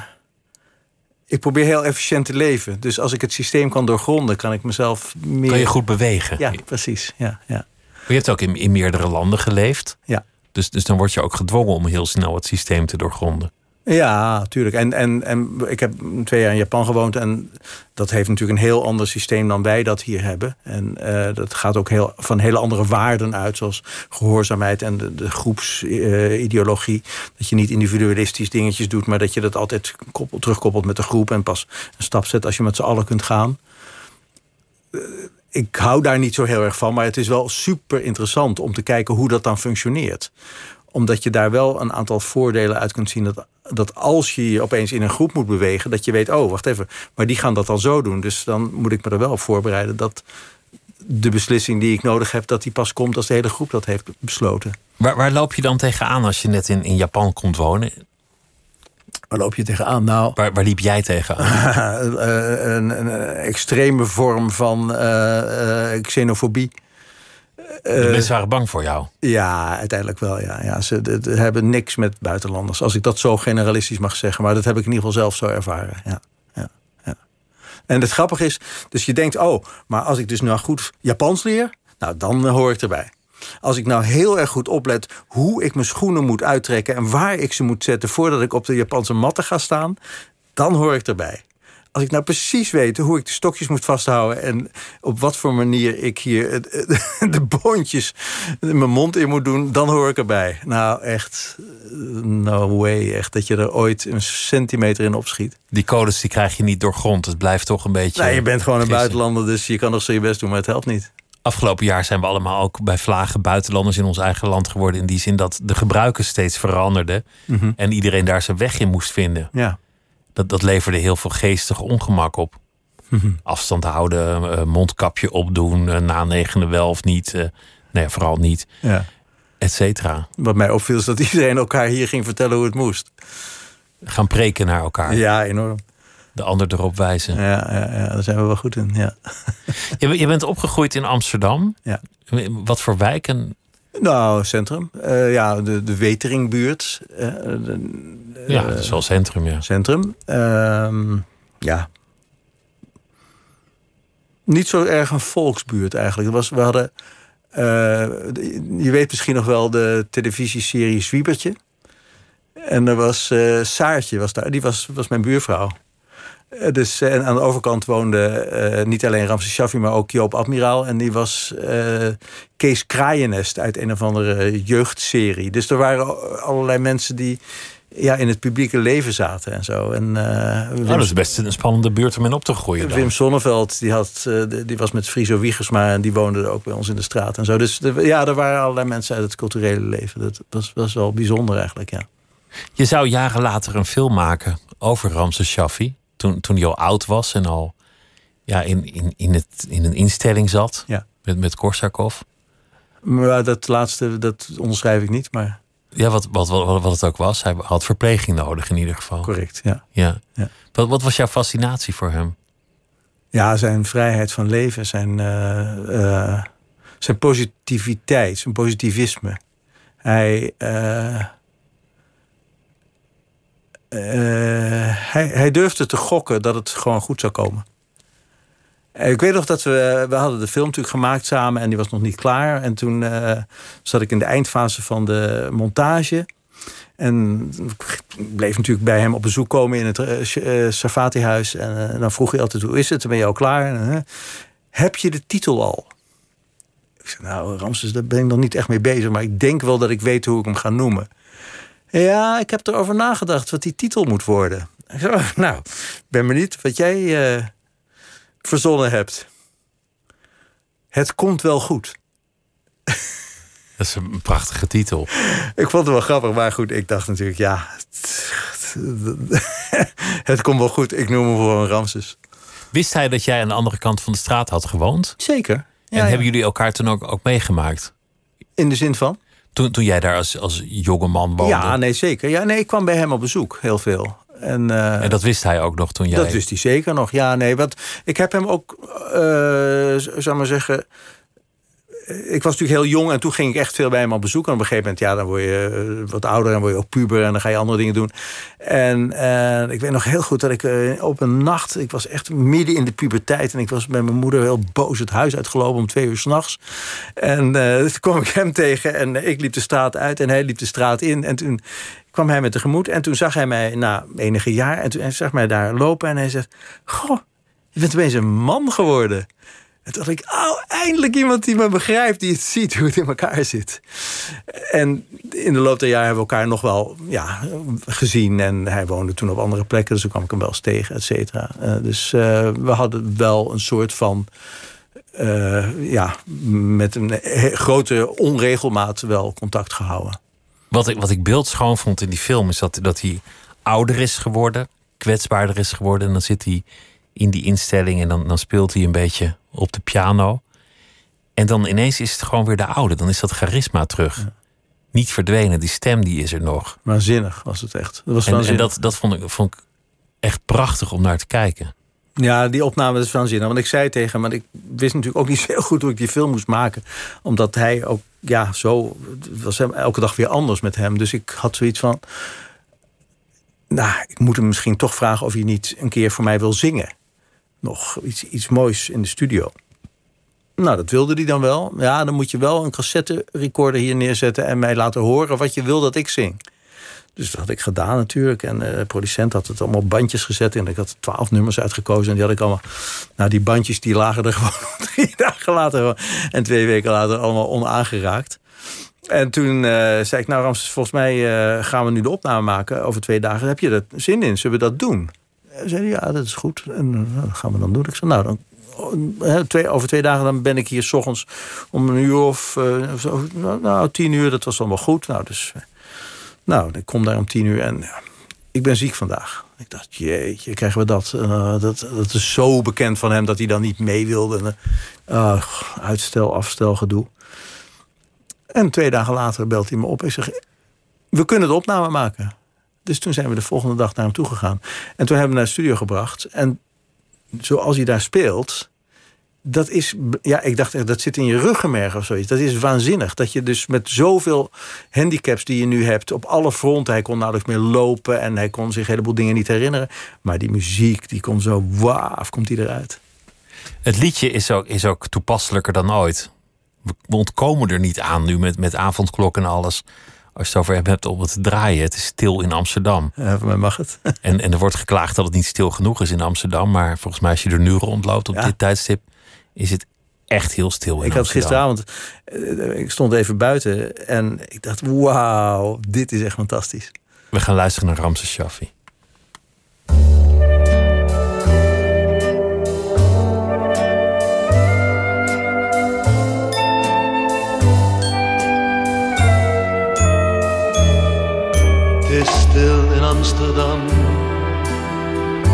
ik probeer heel efficiënt te leven. Dus als ik het systeem kan doorgronden, kan ik mezelf meer. Kan je goed bewegen? Ja, precies. Ja, ja. Maar je hebt ook in, in meerdere landen geleefd. Ja. Dus, dus dan word je ook gedwongen om heel snel het systeem te doorgronden. Ja, tuurlijk. En, en, en ik heb twee jaar in Japan gewoond. En dat heeft natuurlijk een heel ander systeem dan wij dat hier hebben. En uh, dat gaat ook heel, van hele andere waarden uit. Zoals gehoorzaamheid en de, de groepsideologie. dat je niet individualistisch dingetjes doet. Maar dat je dat altijd koppelt, terugkoppelt met de groep. En pas een stap zet als je met z'n allen kunt gaan. Uh, ik hou daar niet zo heel erg van. Maar het is wel super interessant om te kijken hoe dat dan functioneert omdat je daar wel een aantal voordelen uit kunt zien. Dat, dat als je je opeens in een groep moet bewegen, dat je weet, oh, wacht even, maar die gaan dat dan zo doen. Dus dan moet ik me er wel op voorbereiden dat de beslissing die ik nodig heb, dat die pas komt als de hele groep dat heeft besloten. Waar, waar loop je dan tegenaan als je net in, in Japan komt wonen? Waar loop je tegenaan? Nou, waar, waar liep jij tegenaan? een, een, een, extreme vorm van uh, uh, xenofobie. De uh, mensen waren bang voor jou? Ja, uiteindelijk wel. Ja. Ja, ze de, de hebben niks met buitenlanders. Als ik dat zo generalistisch mag zeggen. Maar dat heb ik in ieder geval zelf zo ervaren. Ja. Ja. Ja. En het grappige is, dus je denkt... oh, maar als ik dus nou goed Japans leer... nou, dan hoor ik erbij. Als ik nou heel erg goed oplet hoe ik mijn schoenen moet uittrekken... en waar ik ze moet zetten voordat ik op de Japanse matten ga staan... dan hoor ik erbij als ik nou precies weet hoe ik de stokjes moet vasthouden en op wat voor manier ik hier de boontjes in mijn mond in moet doen, dan hoor ik erbij. Nou, echt, no way. Echt dat je er ooit een centimeter in opschiet. Die codes die krijg je niet doorgrond. Het blijft toch een beetje. Nee, je bent gewoon een buitenlander, dus je kan nog zo je best doen, maar het helpt niet. Afgelopen jaar zijn we allemaal ook bij vlagen buitenlanders in ons eigen land geworden. In die zin dat de gebruiken steeds veranderden. Mm -hmm. En iedereen daar zijn weg in moest vinden. Ja dat, dat leverde heel veel geestig ongemak op. Afstand houden, uh, mondkapje opdoen, uh, na negende wel of niet. Uh, nee, vooral niet. Ja. Et cetera. Wat mij opviel is dat iedereen elkaar hier ging vertellen hoe het moest. Gaan preken naar elkaar. Ja, enorm. De ander erop wijzen. Ja, ja, ja daar zijn we wel goed in. Ja. Je, je bent opgegroeid in Amsterdam. Ja. Wat voor wijken nou, centrum. Uh, ja, de, de Weteringbuurt. Uh, de, ja, dat is wel centrum, ja. Centrum. Uh, ja. Niet zo erg een volksbuurt eigenlijk. Was, we hadden... Je weet misschien nog wel de televisieserie Zwiebertje. En er was Saartje, was daar, die was, was mijn buurvrouw. Eh, dus, en aan de overkant woonde uh, niet alleen Ramses Shaffi, maar ook Joop Admiraal. En die was uh, Kees Kraaienest uit een of andere jeugdserie. Dus er waren allerlei mensen die ja, in het publieke leven zaten en zo. En, uh, Wim, dat is best een spannende buurt om in op te groeien. Dan. Wim Sonneveld, die, had, die was met Friso Wiegersma en die woonde ook bij ons in de straat en zo. Dus ja, er waren allerlei mensen uit het culturele leven. Dat was, was wel bijzonder eigenlijk, ja. Je zou jaren later een film maken over Ramses Shaffi toen, toen hij al oud was en al ja, in, in, in, het, in een instelling zat ja. met, met Korsakov. Maar dat laatste, dat onderschrijf ik niet, maar... Ja, wat, wat, wat, wat het ook was. Hij had verpleging nodig in ieder geval. Correct, ja. ja. ja. Wat, wat was jouw fascinatie voor hem? Ja, zijn vrijheid van leven, zijn, uh, uh, zijn positiviteit, zijn positivisme. Hij... Uh, uh, hij, hij durfde te gokken dat het gewoon goed zou komen. Uh, ik weet nog dat we, we hadden de film natuurlijk gemaakt samen en die was nog niet klaar. En toen uh, zat ik in de eindfase van de montage. En bleef natuurlijk bij hem op bezoek komen in het uh, Safati-huis. En dan vroeg hij altijd, hoe is het? Ben je al klaar? Heb je de titel al? Ik zei, nou Ramses, daar ben ik nog niet echt mee bezig. Maar ik denk wel dat ik weet hoe ik hem ga noemen. Ja, ik heb erover nagedacht wat die titel moet worden. nou, ben benieuwd wat jij uh, verzonnen hebt. Het komt wel goed. Dat is een prachtige titel. Ik vond het wel grappig, maar goed, ik dacht natuurlijk, ja, het komt wel goed. Ik noem hem gewoon Ramses. Wist hij dat jij aan de andere kant van de straat had gewoond? Zeker. En ja. hebben jullie elkaar toen ook, ook meegemaakt? In de zin van? Toen, toen jij daar als, als jonge man woonde? Ja, nee, zeker. Ja, nee, ik kwam bij hem op bezoek, heel veel. En, eh, En dat wist hij ook nog toen jij... Dat wist hij zeker nog. Ja, nee, want ik heb hem ook, eh zou maar zeggen. eh, Ik was natuurlijk heel jong en toen ging ik echt veel bij hem op bezoek. En op een gegeven moment, ja, dan word je wat ouder en word je ook puber en dan ga je andere dingen doen. En ik weet nog heel goed dat ik op een nacht, ik was echt midden in de puberteit en ik was met mijn moeder heel boos het huis uitgelopen om twee uur s'nachts. En toen kwam ik hem tegen en ik liep de straat uit en hij liep de straat in. En toen kwam hij me tegemoet en toen zag hij mij na enige jaar en toen hij zag mij daar lopen en hij zegt: Goh, je bent opeens een man geworden. En toen dacht ik, oh, eindelijk iemand die me begrijpt, die het ziet hoe het in elkaar zit. En in de loop der jaren hebben we elkaar nog wel ja, gezien. En hij woonde toen op andere plekken, dus toen kwam ik hem wel eens tegen, et cetera. Eh, dus eh, we hadden wel een soort van, eh, ja, met een grote onregelmaat wel contact gehouden. Wat ik, wat ik beeldschoon vond in die film is dat, dat hij ouder is geworden, kwetsbaarder is geworden. En dan zit hij in die instelling en dan, dan speelt hij een beetje op de piano. En dan ineens is het gewoon weer de oude. Dan is dat charisma terug. Niet verdwenen, die stem die is er nog. Waanzinnig was het echt. Dat was En, en dat, dat vond, ik, vond ik echt prachtig om naar te kijken. Ja, die opname is waanzinnig. Want ik zei tegen hem, maar ik wist natuurlijk ook niet zo goed hoe ik die film moest maken. Omdat hij ook, ja, zo. Het was hem elke dag weer anders met hem. Dus ik had zoiets van. Nou, ik moet hem misschien toch vragen of hij niet een keer voor mij wil zingen. Nog iets, iets moois in de studio. Nou, dat wilde hij dan wel. Ja, dan moet je wel een cassette recorder hier neerzetten en mij laten horen wat je wil dat ik zing. Dus dat had ik gedaan natuurlijk. En eh, de producent had het allemaal bandjes gezet. En ik had twaalf nummers uitgekozen. En die had ik allemaal... Nou, die bandjes die lagen er gewoon drie dagen later... en twee weken later allemaal onaangeraakt. En toen eh, zei ik, nou Ramses, volgens mij eh, gaan we nu de opname maken over twee dagen. Heb je er zin in? Zullen we dat doen? En zei ja, dat is goed. En dat gaan we dan doen. Ik zei, nou, dan, twee, over twee dagen dan ben ik hier s ochtends om een uur of of zo. Nou, tien uur, dat was allemaal goed. Nou, dus... nou, ik kom daar om tien uur en ik ben ziek vandaag. Ik dacht, jeetje, krijgen we dat? Eh, dat? Dat is zo bekend van hem dat hij dan niet mee wilde. Eh, uitstel, afstel, gedoe. En twee dagen later belt hij me op en zegt... we kunnen de opname maken. Dus toen zijn we de volgende dag naar hem toe gegaan. En toen hebben we hem naar de studio gebracht. En zoals hij daar speelt... Dat is, ja, ik dacht echt, dat zit in je ruggenmerg of zoiets. Dat is waanzinnig. Dat je dus met zoveel handicaps die je nu hebt, op alle fronten. Hij kon nauwelijks meer lopen en hij kon zich een heleboel dingen niet herinneren. Maar die muziek, die komt zo waaf, komt die eruit. Het liedje is ook, is ook toepasselijker dan ooit. We, ontkomen er niet aan nu met, met avondklok en alles. Als je het over hebt om het te draaien. Het is stil in Amsterdam. Ja, voor mij mag het. En, en er wordt geklaagd dat het niet stil genoeg is in Amsterdam. Maar volgens mij als je er nu rondloopt op Ja. dit tijdstip... is het echt heel stil in Ik had gisteravond, eh, ik stond even buiten en ik dacht, wauw, dit is echt fantastisch. We gaan luisteren naar Ramses Shaffi. Het is stil in Amsterdam.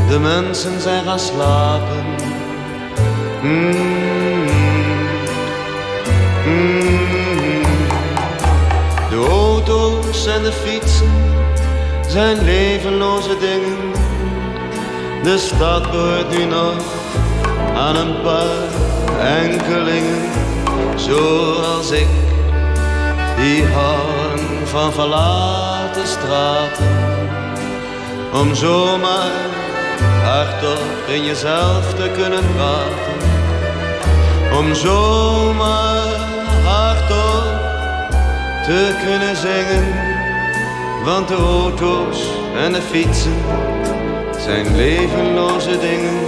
De mensen zijn gaan slapen. Mm. De auto's en de fietsen zijn levenloze dingen. De stad behoort nu nog aan een paar enkelingen, zoals ik die houden van verlaten straten. Om zomaar hardop in jezelf te kunnen praten. Om zomaar hardop te kunnen zingen. Want de auto's en de fietsen zijn levenloze dingen.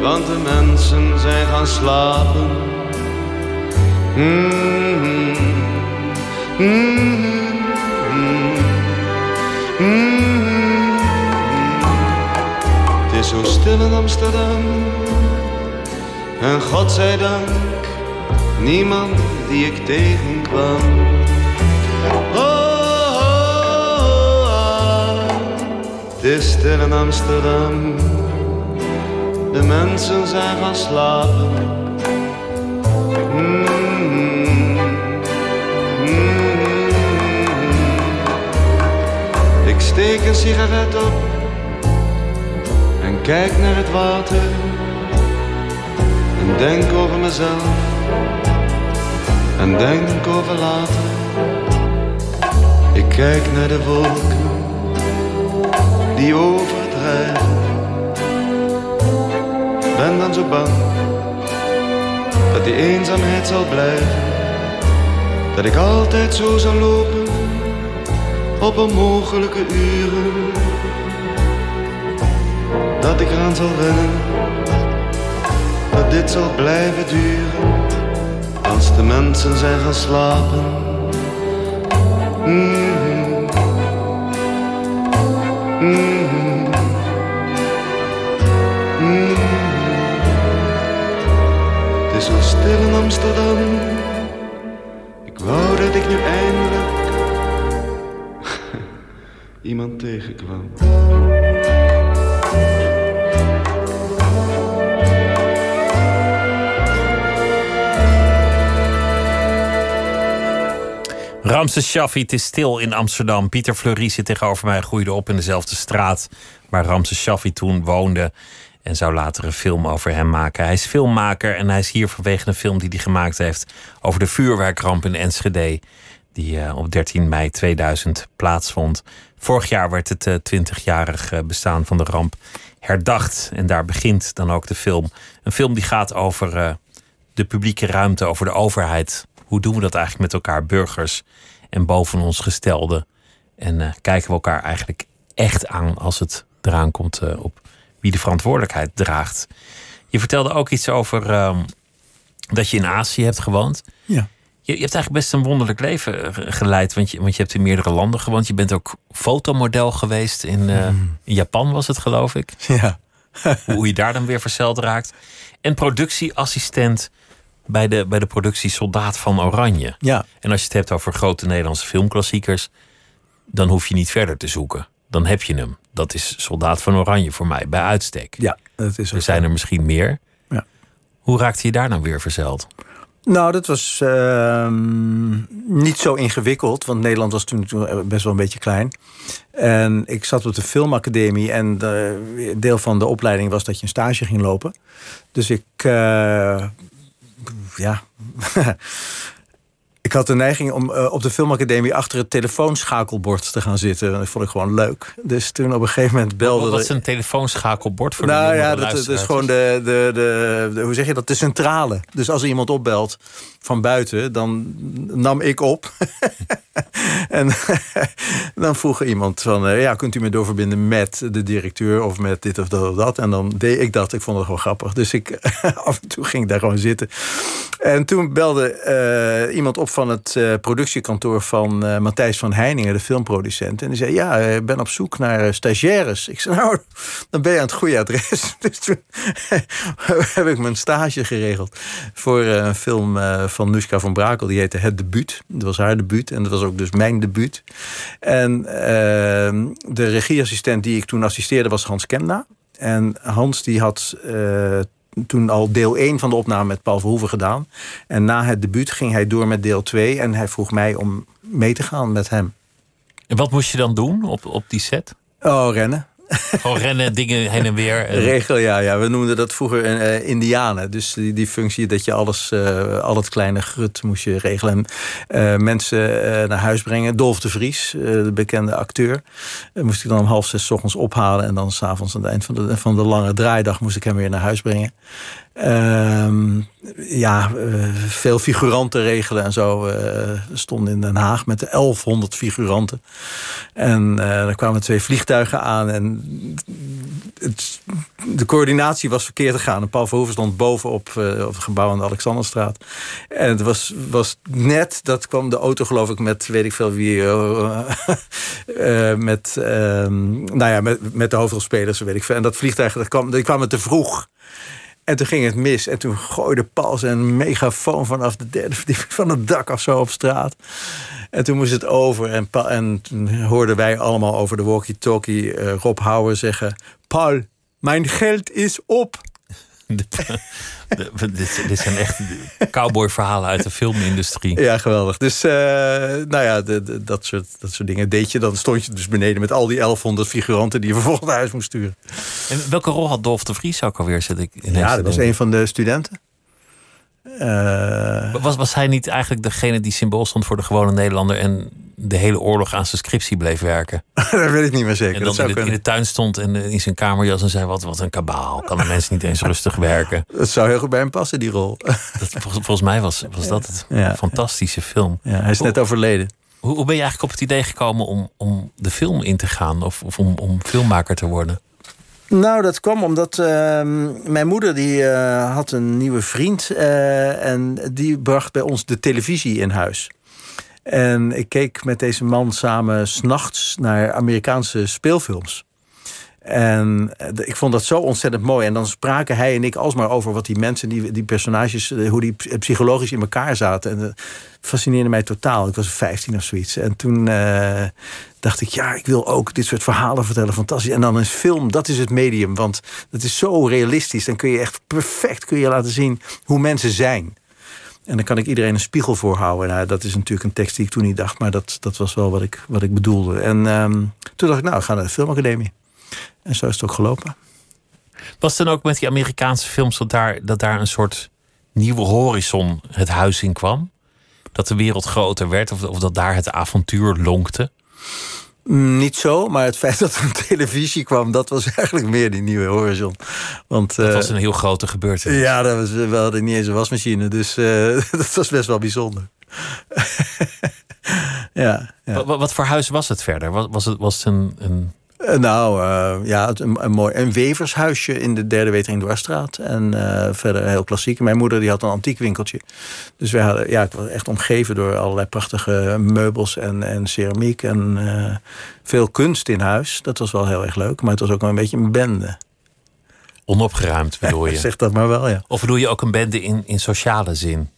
Want de mensen zijn gaan slapen. Mm-hmm. Mm-hmm. Mm-hmm. Het is zo stil in Amsterdam. En dank, niemand die ik tegenkwam. Oh, oh, oh, het is stil in Amsterdam. de mensen zijn gaan slapen. Mm, mm. Ik steek een sigaret op en kijk naar het water denk over mezelf en denk over later. Ik kijk naar de wolken die overdrijven. Ben dan zo bang dat die eenzaamheid zal blijven. Dat ik altijd zo zal lopen op onmogelijke uren. Dat ik eraan zal wennen, dit zal blijven duren. Als de mensen zijn gaan slapen. Het is zo stil in Amsterdam. Ik wou dat ik nu eindelijk iemand tegenkwam. Ramses Shaffi, het is stil in Amsterdam. Pieter Fleury zit tegenover mij, groeide op in dezelfde straat waar Ramses Shaffi toen woonde. En zou later een film over hem maken. Hij is filmmaker en hij is hier vanwege een film die hij gemaakt heeft over de vuurwerkramp in Enschede. Die uh, op 13 mei 2000 plaatsvond. Vorig jaar werd het uh, 20-jarig uh, bestaan van de ramp herdacht. En daar begint dan ook de film. Een film die gaat over eh, de publieke ruimte, over de overheid. Hoe doen we dat eigenlijk met elkaar, burgers en boven ons gestelden? En eh, kijken we elkaar eigenlijk echt aan als het eraan komt eh, op wie de verantwoordelijkheid draagt. Je vertelde ook iets over ehm, dat je in Azië hebt gewoond. Ja. Je, je hebt eigenlijk best een wonderlijk leven eh, geleid, want je, want je hebt in meerdere landen gewoond. Je bent ook fotomodel geweest in, uh, in Japan, was het geloof ik. Ja. Hoe je daar dan weer verzeld raakt. En productieassistent bij de, bij de productie Soldaat van Oranje. Ja. En als je het hebt over grote Nederlandse filmklassiekers, dan hoef je niet verder te zoeken. Dan heb je hem. Dat is Soldaat van Oranje voor mij, bij uitstek. Ja, dat is Er zijn er misschien meer. Ja. Hoe raakte je daar nou weer verzeild? Nou, dat was ehm, niet zo ingewikkeld, want Nederland was toen, toen best wel een beetje klein. En ik zat op de filmacademie en de, deel van de opleiding was dat je een stage ging lopen. Dus ik, uh, ja, ik had de neiging om uh, op de filmacademie achter het telefoonschakelbord te gaan zitten. Dat vond ik gewoon leuk. Dus toen op een gegeven moment belde... Wat is een telefoonschakelbord voor nou, de ja, dat, dat is gewoon de, de, de, de, hoe zeg je dat, de centrale. Dus als er iemand opbelt van buiten, dan nam ik op. en dan vroeg iemand van, uh, ja, kunt u me doorverbinden met de directeur of met dit of dat of dat. En dan deed ik dat. Ik vond het gewoon grappig. Dus ik af en toe ging ik daar gewoon zitten. En toen belde uh, iemand op van het uh, productiekantoor van uh, Matthijs van Heiningen, de filmproducent. En die zei, ja, ik ben op zoek naar stagiaires. Ik zei, nou, dan ben je aan het goede adres. Dus toen heb ik mijn stage geregeld voor een film van Nuska van Brakel. Die heette Het Debuut. Dat was haar debuut en dat was ook dus mijn debuut. En ehm, de regieassistent die ik toen assisteerde was Hans Kemna. En Hans die had toen al deel 1 van de opname met Paul Verhoeven gedaan. En na het debuut ging hij door met deel 2. En hij vroeg mij om mee te gaan met hem. En wat moest je dan doen op, op die set? Oh, rennen. Gewoon rennen, dingen heen en weer. Regel, ja, ja. We noemden dat vroeger uh, indianen. Dus die, die functie dat je alles, uh, al het kleine grut moest je regelen. En, uh, mensen naar huis brengen. Dolf de Vries, de bekende acteur. moest ik dan om half zes ochtends ophalen. En dan s'avonds aan het eind van de, van de lange draaidag moest ik hem weer naar huis brengen. Uh, ja, uh, veel figuranten regelen en zo. Uh, stonden in Den Haag met de 1100 figuranten. En er kwamen twee vliegtuigen aan. En het, de coördinatie was verkeerd gegaan. En Paul Verhoeven stond bovenop op het gebouw aan de Alexanderstraat. En het was, was net, dat kwam de auto geloof ik met, weet ik veel wie... met, ehm, nou ja, met, met de hoofdrolspelers, weet ik veel. En dat vliegtuig, dat kwam, die kwamen te vroeg. En toen ging het mis. En toen gooide Paul zijn megafoon vanaf de derde verdieping van het dak of zo op straat. En toen moest het over. En, en toen hoorden wij allemaal over de walkie-talkie uh, Rob Houwer zeggen... Paul, mijn geld is op. dit, dit, zijn echt cowboy-verhalen uit de filmindustrie. Ja, geweldig. Dus, uh, nou ja, de, dat, soort, dat soort dingen deed je. Dan stond je dus beneden met al die 1100 figuranten die je vervolgens naar huis moest sturen. En welke rol had Dolf de Vries ook alweer? Zit ik ja, dat was een van de studenten. Uh, was, was hij niet eigenlijk degene die symbool stond voor de gewone Nederlander en de hele oorlog aan zijn scriptie bleef werken? dat weet ik niet meer zeker. En dan dat in, de, in, de, tuin stond en eh, in zijn kamerjas en zei: Wat, wat een kabaal. Kan de mensen niet eens rustig werken? Dat zou heel goed bij hem passen, die rol. Dat, volgens, volgens mij was, was dat het. Een fantastische film. Ja, hij is net overleden. Hoe, hoe ben je eigenlijk op het idee gekomen om, om de film in te gaan of, of om, om filmmaker te worden? Nou, dat kwam omdat ehm, mijn moeder die, uh, had een nieuwe vriend. Uh, en die bracht bij ons de televisie in huis. En ik keek met deze man samen s'nachts naar Amerikaanse speelfilms. En eh, ik vond dat zo ontzettend mooi. En dan spraken hij en ik alsmaar over wat die mensen, die, die personages, eh, hoe die psychologisch in elkaar zaten. En dat fascineerde mij totaal. Ik was 15 of zoiets. En toen uh, dacht ik, ja, ik wil ook dit soort verhalen vertellen. Fantastisch. En dan is film, dat is het medium. Want het is zo realistisch. Dan kun je echt perfect kun je laten zien hoe mensen zijn. En dan kan ik iedereen een spiegel voorhouden. Nou, dat is natuurlijk een tekst die ik toen niet dacht. Maar dat, dat was wel wat ik, wat ik bedoelde. En um, toen dacht ik, nou, ga naar de filmacademie. En zo is het ook gelopen. Was het dan ook met die Amerikaanse films dat daar, dat daar een soort nieuwe horizon het huis in kwam? Dat de wereld groter werd of, of dat daar het avontuur lonkte? Mm, niet zo, maar het feit dat er een televisie kwam, dat was eigenlijk meer die nieuwe horizon. Want, dat was een heel grote gebeurtenis. Ja, dat was, we hadden niet eens een wasmachine, dus uh, dat was best wel bijzonder. ja, ja. Wat, wat, voor huis was het verder? Was, was het, was het een, een eh, nou, uh, ja, een, een, mooi een wevershuisje in de derde Wetering Dwarsstraat. En uh, verder heel klassiek. Mijn moeder die had een antiekwinkeltje. Dus wij hadden, ja, ik was echt omgeven door allerlei prachtige meubels en, en ceramiek. En veel kunst in huis. Dat was wel heel erg leuk. Maar het was ook wel een beetje een bende. Onopgeruimd bedoel je? zeg dat maar wel, ja. Of bedoel je ook een bende in, in sociale zin?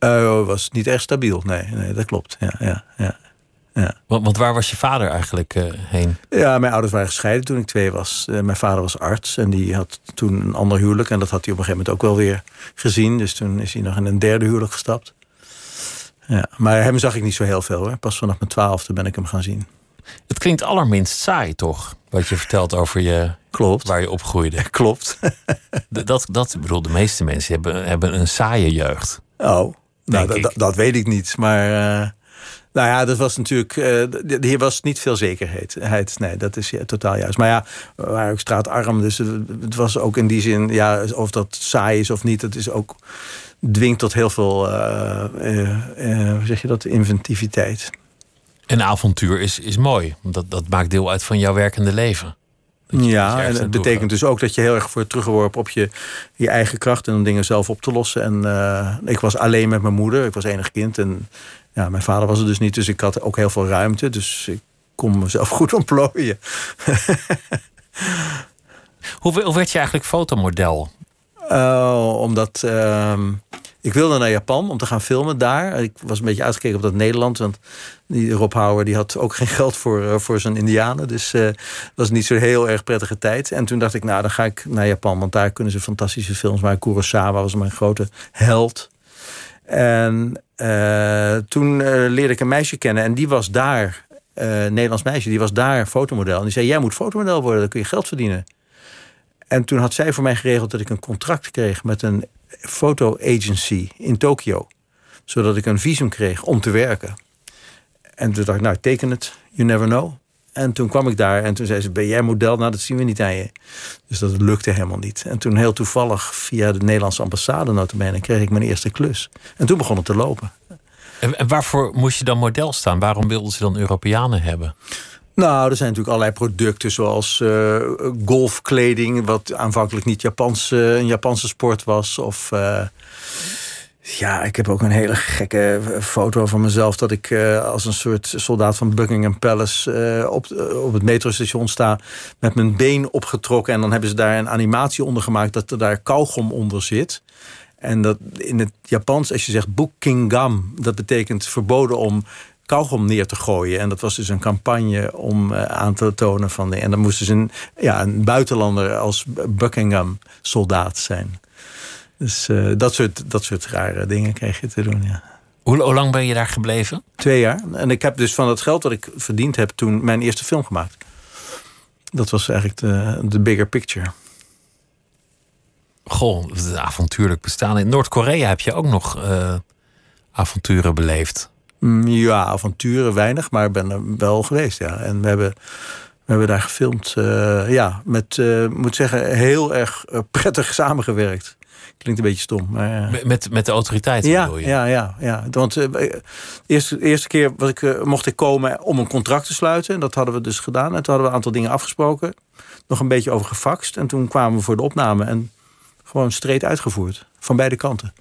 Uh, was niet erg stabiel, nee, nee dat klopt. Ja, ja, ja. Ja. Want, want, waar was je vader eigenlijk uh, heen? Ja, mijn ouders waren gescheiden toen ik twee was. Uh, mijn vader was arts en die had toen een ander huwelijk. En dat had hij op een gegeven moment ook wel weer gezien. Dus toen is hij nog in een derde huwelijk gestapt. Ja, maar hem zag ik niet zo heel veel hoor. Pas vanaf mijn twaalfde ben ik hem gaan zien. Het klinkt allerminst saai, toch? Wat je vertelt over je. Klopt. Waar je opgroeide. Klopt. dat, dat bedoel, de meeste mensen hebben, hebben een saaie jeugd. Oh, nou, dat weet ik niet. Maar. Uh, nou ja, dat was natuurlijk. Uh, hier was niet veel zekerheid. Nee, dat is ja, totaal juist. Maar ja, we waren ook straatarm. Dus het was ook in die zin. Ja, of dat saai is of niet. Het is ook. dwingt tot heel veel. Uh, hoe zeg je dat? Inventiviteit. En avontuur is, is mooi. Dat, dat maakt deel uit van jouw werkende leven. Ja, en het betekent dus ook dat je heel erg wordt teruggeworpen op je, je eigen kracht en om dingen zelf op te lossen. En uh, ik was alleen met mijn moeder, ik was enig kind. En ja, mijn vader was er dus niet, dus ik had ook heel veel ruimte. Dus ik kon mezelf goed ontplooien. hoe, hoe werd je eigenlijk fotomodel? Uh, omdat uh, ik wilde naar Japan om te gaan filmen daar. Ik was een beetje uitgekeken op dat Nederland. Want die Rob Hauer die had ook geen geld voor, uh, voor zijn indianen. Dus uh, was niet zo heel erg prettige tijd. En toen dacht ik, nou dan ga ik naar Japan. Want daar kunnen ze fantastische films maken. Kurosawa was mijn grote held. En uh, toen leerde ik een meisje kennen. En die was daar, Nederlands meisje, die was daar fotomodel. En die zei, jij moet fotomodel worden, dan kun je geld verdienen. En toen had zij voor mij geregeld dat ik een contract kreeg met een foto agency in Tokio. Zodat ik een visum kreeg om te werken. En toen dacht ik, nou, teken het. You never know. En toen kwam ik daar en toen zei ze, ben jij model? Nou, dat zien we niet aan je. Dus dat lukte helemaal niet. En toen heel toevallig via de Nederlandse ambassade notabene kreeg ik mijn eerste klus. En toen begon het te lopen. En waarvoor moest je dan model staan? Waarom wilden ze dan Europeanen hebben? Nou, er zijn natuurlijk allerlei producten zoals uh, golfkleding, wat aanvankelijk niet Japans, uh, een Japanse sport was. Of uh, ja, ik heb ook een hele gekke foto van mezelf dat ik als een soort soldaat van Buckingham Palace op, op het metrostation sta met mijn been opgetrokken. En dan hebben ze daar een animatie onder gemaakt dat er daar kauwgom onder zit. En dat in het Japans, als je zegt Bukingam, dat betekent verboden om kauwgom neer te gooien. En dat was dus een campagne om aan te tonen van... En dan moest dus een, ja, een buitenlander als Buckingham soldaat zijn. Dus eh, dat, soort, dat soort rare dingen kreeg je te doen, ja. Hoe, hoe lang ben je daar gebleven? Twee jaar. En ik heb dus van het geld dat ik verdiend heb toen mijn eerste film gemaakt. Dat was eigenlijk de, de bigger picture. Goh, het avontuurlijk bestaan. In Noord-Korea heb je ook nog eh, avonturen beleefd. Mm, Ja, avonturen weinig, maar ik ben er wel geweest, ja. En we hebben, we hebben daar gefilmd, eh, ja, met, moet zeggen, heel erg prettig samengewerkt. Klinkt een beetje stom, maar... eh, Met- Met, met de autoriteiten ja, bedoel je? ja, ja, ja. Want eh, de eerste, eerste keer was ik, eh, mocht ik komen om een contract te sluiten. En dat hadden we dus gedaan. En toen hadden we een aantal dingen afgesproken. Nog een beetje over gefaxt. En toen kwamen we voor de opname. En gewoon streed uitgevoerd. Van beide kanten.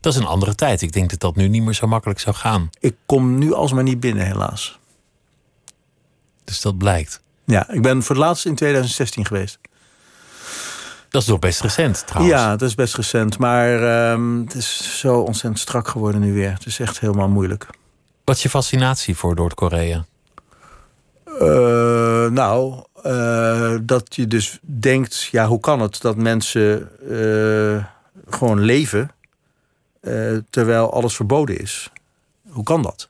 Dat is een andere tijd. Ik denk dat dat nu niet meer zo makkelijk zou gaan. Ik kom nu alsmaar niet binnen, helaas. Dus dat blijkt. Ja, ik ben voor het laatst in 2016 geweest. Dat is nog best recent trouwens. Ja, dat is best recent. Maar ehm, het is zo ontzettend strak geworden nu weer. Het is echt helemaal moeilijk. Wat is je fascinatie voor Noord-Korea? Eh, nou, eh, dat je dus denkt, ja, hoe kan het dat mensen eh, gewoon leven terwijl alles verboden is? Hoe kan dat?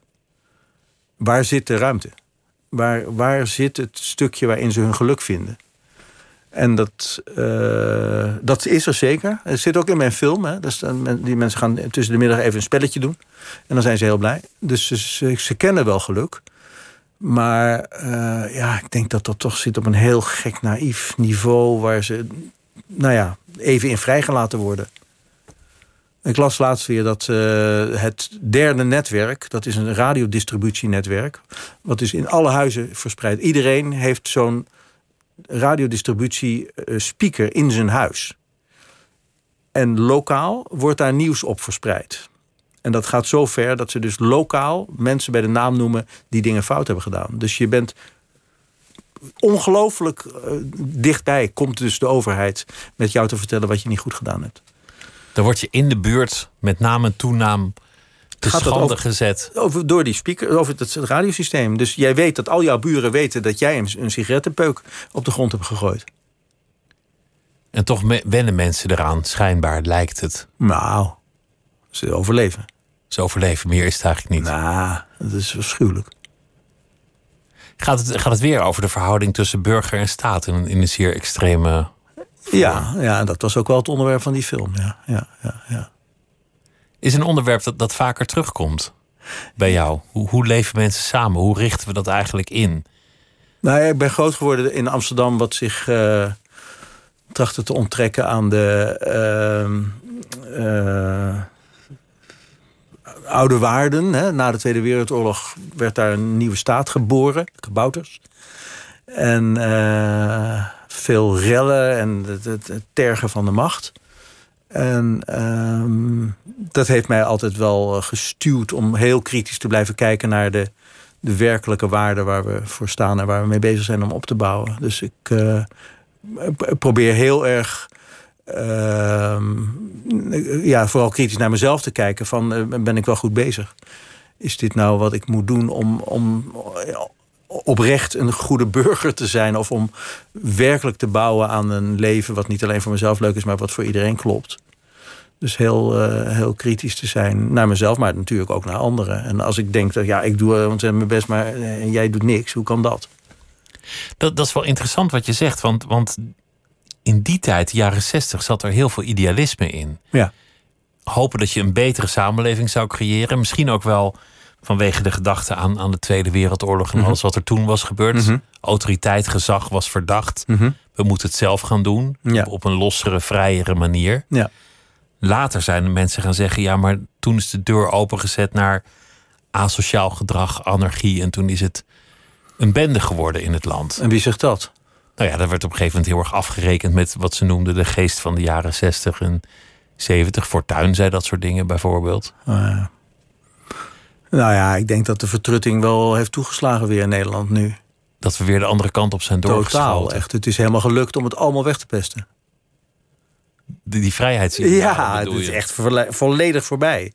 Waar zit de ruimte? Waar, waar zit het stukje waarin ze hun geluk vinden? En dat, eh, dat is er zeker. Het zit ook in mijn film. Hè. Die mensen gaan tussen de middag even een spelletje doen. En dan zijn ze heel blij. Dus ze, ze, ze kennen wel geluk. Maar eh, ja, ik denk dat dat toch zit op een heel gek naïef niveau... waar ze, nou ja, even in vrijgelaten worden. Ik las laatst weer dat eh, het derde netwerk... dat is een radiodistributienetwerk... wat is in alle huizen verspreid. Iedereen heeft zo'n radiodistributie eh, speaker in zijn huis. En lokaal wordt daar nieuws op verspreid. En dat gaat zo ver dat ze dus lokaal mensen bij de naam noemen die dingen fout hebben gedaan. Dus je bent ongelooflijk eh, dichtbij, komt dus de overheid met jou te vertellen wat je niet goed gedaan hebt. Dan word je in de buurt met naam en toenaam Gaat schande over- gezet. Over, door die speaker, over het radiosysteem. Dus jij weet dat al jouw buren weten dat jij een, een sigarettenpeuk op de grond hebt gegooid. En toch me- wennen mensen eraan, schijnbaar lijkt het. Nou, ze overleven. Ze overleven, meer is het eigenlijk niet. Nou, dat is afschuwelijk. Gaat, het, gaat het weer over de verhouding tussen burger en staat in, een- in een zeer extreme... Ja, ja, en dat was ook wel het onderwerp van die film. Ja, ja, ja, ja. Is een onderwerp dat, dat vaker terugkomt bij jou? Hoe, hoe leven mensen samen? Hoe richten we dat eigenlijk in? Nou ik ben groot geworden in Amsterdam, wat zich eh trachtte te onttrekken aan de ehm, eh, oude waarden. Hè. Na de Tweede Wereldoorlog werd daar een nieuwe staat geboren, Kabouters. En eh, veel rellen en het tergen van de macht. En ehm, dat heeft mij altijd wel eh, gestuurd om heel kritisch te blijven kijken naar de, de werkelijke waarden waar we voor staan en waar we mee bezig zijn om op te bouwen. Dus ik eh, probeer heel erg. ehm, ja, vooral kritisch naar mezelf te kijken. Van eh, ben ik wel goed bezig? Is dit nou wat ik moet doen om, om oprecht een goede burger te zijn? Of om werkelijk te bouwen aan een leven wat niet alleen voor mezelf leuk is, maar wat voor iedereen klopt? Dus heel, eh, heel kritisch te zijn naar mezelf, maar natuurlijk ook naar anderen. En als ik denk dat ja, ik doe ontzettend mijn best, maar eh, jij doet niks, hoe kan dat? Dat, dat is wel interessant wat je zegt, want, want in die tijd, de jaren zestig, zat er heel veel idealisme in. Ja. Hopen dat je een betere samenleving zou creëren. Misschien ook wel vanwege de gedachte aan, aan de Tweede Wereldoorlog en Mhm. alles wat er toen was gebeurd. Mhm. Autoriteit, gezag was verdacht. Mhm. We moeten het zelf gaan doen. Ja. Op, op een lossere, vrijere manier. Ja. Later zijn de mensen gaan zeggen: ja, maar toen is de deur opengezet naar asociaal gedrag, anarchie. En toen is het een bende geworden in het land. En wie zegt dat? Nou ja, daar werd op een gegeven moment heel erg afgerekend met wat ze noemden de geest van de jaren 60 en 70. Fortuin zei dat soort dingen bijvoorbeeld. Uh, nou ja, ik denk dat de vertrutting wel heeft toegeslagen weer in Nederland nu. Dat we weer de andere kant op zijn Totaal, doorgeschoten. echt. Het is helemaal gelukt om het allemaal weg te pesten. Die, die vrijheidsidealen Ja, het is echt volle- volledig voorbij.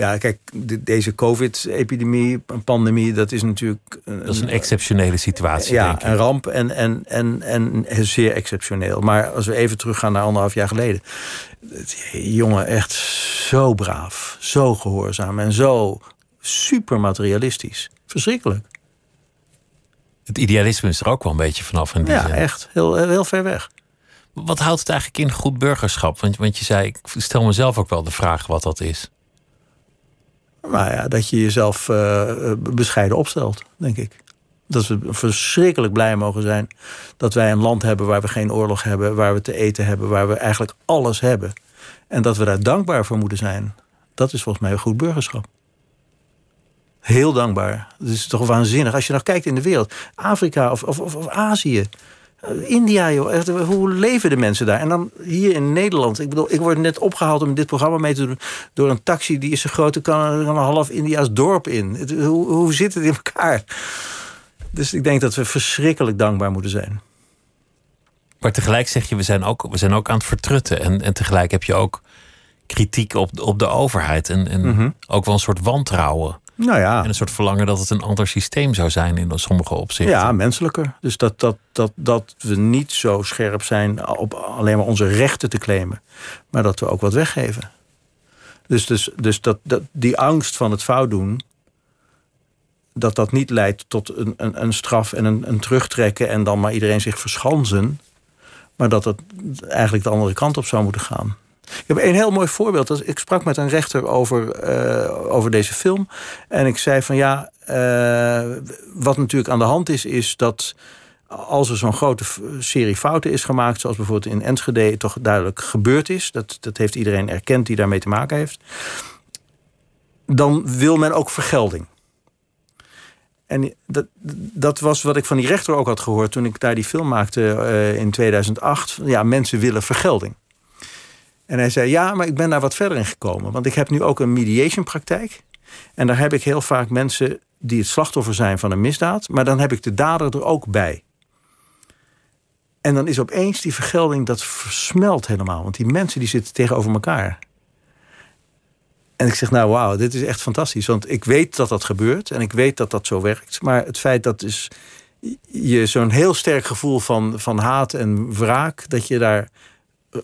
Ja, kijk, de- deze COVID-epidemie, een pandemie, dat is natuurlijk. Dat is een exceptionele situatie, ja, denk ik. een ramp en, en, en, en zeer exceptioneel. Maar als we even teruggaan naar anderhalf jaar geleden. Jongen, echt zo braaf, zo gehoorzaam en zo super materialistisch. Verschrikkelijk. Het idealisme is er ook wel een beetje vanaf. In die Ja, zin. echt. Heel, heel ver weg. Wat houdt het eigenlijk in goed burgerschap? Want, want je zei, ik stel mezelf ook wel de vraag wat dat is. Nou ja, dat je jezelf eh, bescheiden opstelt, denk ik. Dat we verschrikkelijk blij mogen zijn dat wij een land hebben waar we geen oorlog hebben, waar we te eten hebben, waar we eigenlijk alles hebben. En dat we daar dankbaar voor moeten zijn. Dat is volgens mij een goed burgerschap. Heel dankbaar. Het is toch waanzinnig. Als je nog kijkt in de wereld, Afrika of, of, of, of Azië. Eh, India, joh. Hoe leven de mensen daar? En dan hier in Nederland. Ik bedoel, ik word net opgehaald om dit programma mee te doen... door een taxi die is zo groot, kan, kan een half India's dorp in. Het- hoe, hoe zit het in elkaar? Dus ik denk dat we verschrikkelijk dankbaar moeten zijn. Maar tegelijk zeg je, we zijn ook, we zijn ook aan het vertrutten. En, en tegelijk heb je ook kritiek op, op de overheid. En, en Mhm. ook wel een soort wantrouwen. Nou ja, En een soort verlangen dat het een ander systeem zou zijn in sommige opzichten. ja menselijker. Dus dat, dat, dat, dat we niet zo scherp zijn op alleen maar onze rechten te claimen. Maar dat we ook wat weggeven. Dus, dus, dus dat, dat, die angst van het fout doen... dat dat niet leidt tot een, een, een straf en een, een terugtrekken... en dan maar iedereen zich verschansen. Maar dat het eigenlijk de andere kant op zou moeten gaan. Ik heb een heel mooi voorbeeld. Ik sprak met een rechter over, eh, over deze film. En ik zei van ja, eh, wat natuurlijk aan de hand is, is dat als er zo'n grote serie fouten is gemaakt, zoals bijvoorbeeld in Enschede toch duidelijk gebeurd is, dat, dat heeft iedereen erkend die daarmee te maken heeft, dan wil men ook vergelding. En dat, dat was wat ik van die rechter ook had gehoord toen ik daar die film maakte eh, in 2008. Ja, mensen willen vergelding. En hij zei, ja, maar ik ben daar wat verder in gekomen. Want ik heb nu ook een mediation praktijk. En daar heb ik heel vaak mensen die het slachtoffer zijn van een misdaad. Maar dan heb ik de dader er ook bij. En dan is opeens die vergelding, dat versmelt helemaal. Want die mensen die zitten tegenover elkaar. En ik zeg, nou wauw, dit is echt fantastisch. Want ik weet dat dat gebeurt en ik weet dat dat zo werkt. Maar het feit dat dus je zo'n heel sterk gevoel van, van haat en wraak... dat je daar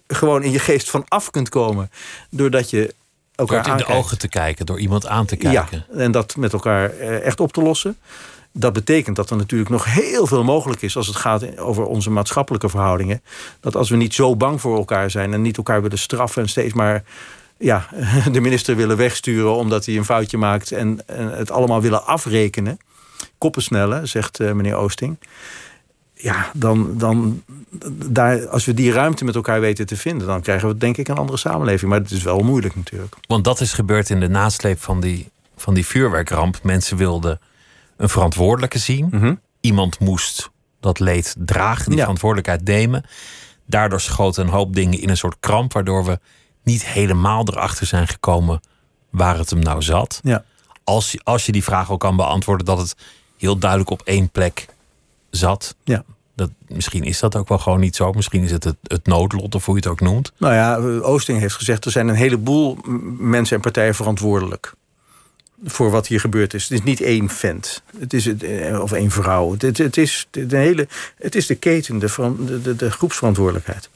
gewoon in je geest van af kunt komen... doordat je Door elkaar het in de ogen te kijken, door iemand aan te kijken. Ja, en dat met elkaar eh, echt op te lossen. Dat betekent dat er natuurlijk nog heel veel mogelijk is als het gaat over onze maatschappelijke verhoudingen. Dat als we niet zo bang voor elkaar zijn en niet elkaar willen straffen en steeds maar ja, de minister willen wegsturen omdat hij een foutje maakt en, het allemaal willen afrekenen. Koppen snellen, zegt eh, meneer Oosting. Ja, dan, dan daar, als we die ruimte met elkaar weten te vinden, dan krijgen we denk ik een andere samenleving. Maar het is wel moeilijk natuurlijk. Want dat is gebeurd in de nasleep van die, van die vuurwerkramp. Mensen wilden een verantwoordelijke zien. Iemand moest dat leed dragen, die Ja. verantwoordelijkheid nemen. Daardoor schoten een hoop dingen in een soort kramp, waardoor we niet helemaal erachter zijn gekomen waar het hem nou zat. Ja. Als, je- als je die vraag ook kan beantwoorden, dat het heel duidelijk op één plek zat. Ja. Dat, misschien is dat ook wel gewoon niet zo. Misschien is het het, het noodlot, of hoe je het ook noemt. Nou ja, Oosting heeft gezegd... er zijn een heleboel mensen en partijen verantwoordelijk... voor wat hier gebeurd is. Het is niet één vent. Het is het, eh, of één vrouw. Het, het, is de hele, het is de keten, de, de, de, de groepsverantwoordelijkheid.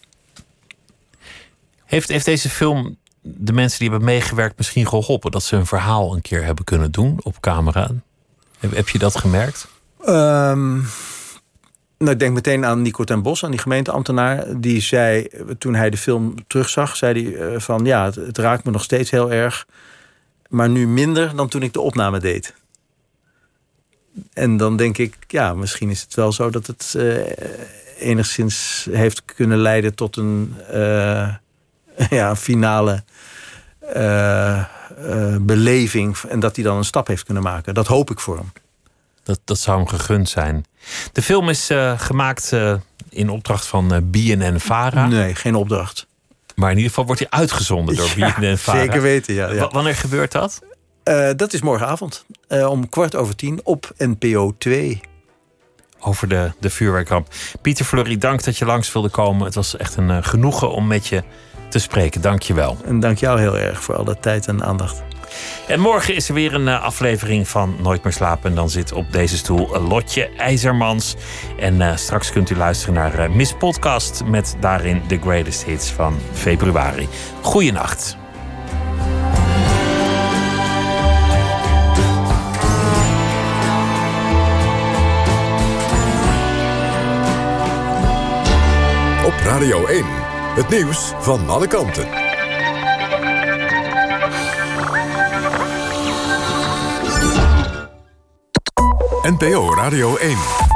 Heeft, heeft deze film de mensen die hebben meegewerkt misschien geholpen? Dat ze een verhaal een keer hebben kunnen doen op camera? Heb, heb je dat gemerkt? Ehm, nou, ik denk meteen aan Nico ten Bos, aan die gemeenteambtenaar. Die zei, toen hij de film terugzag, zei hij eh, van... ja, het, raakt me nog steeds heel erg... maar nu minder dan toen ik de opname deed. En dan denk ik, ja, misschien is het wel zo... dat het eh, enigszins heeft kunnen leiden tot een eh, ja, finale... beleving en dat hij dan een stap heeft kunnen maken. Dat hoop ik voor hem. Dat, dat zou hem gegund zijn. De film is eh, gemaakt eh, in opdracht van eh BNN Vara. Nee, geen opdracht. Maar in ieder geval wordt hij uitgezonden door Ja, BNN Vara. Zeker weten, ja. ja. Wa- Wanneer gebeurt dat? Dat is morgenavond om kwart over tien op NPO 2. Over de, de vuurwerkramp. Pieter Fleury, dank dat je langs wilde komen. Het was echt een genoegen om met je te spreken. Dank je wel. En dank jou heel erg voor alle tijd en aandacht. En morgen is er weer een eh, aflevering van Nooit meer slapen. En dan zit op deze stoel Lotje IJzermans. En uh, straks kunt u luisteren naar uh, Miss Podcast met daarin de greatest hits van februari. Goeienacht. Op Radio 1, het nieuws van alle kanten. NPO Radio 1.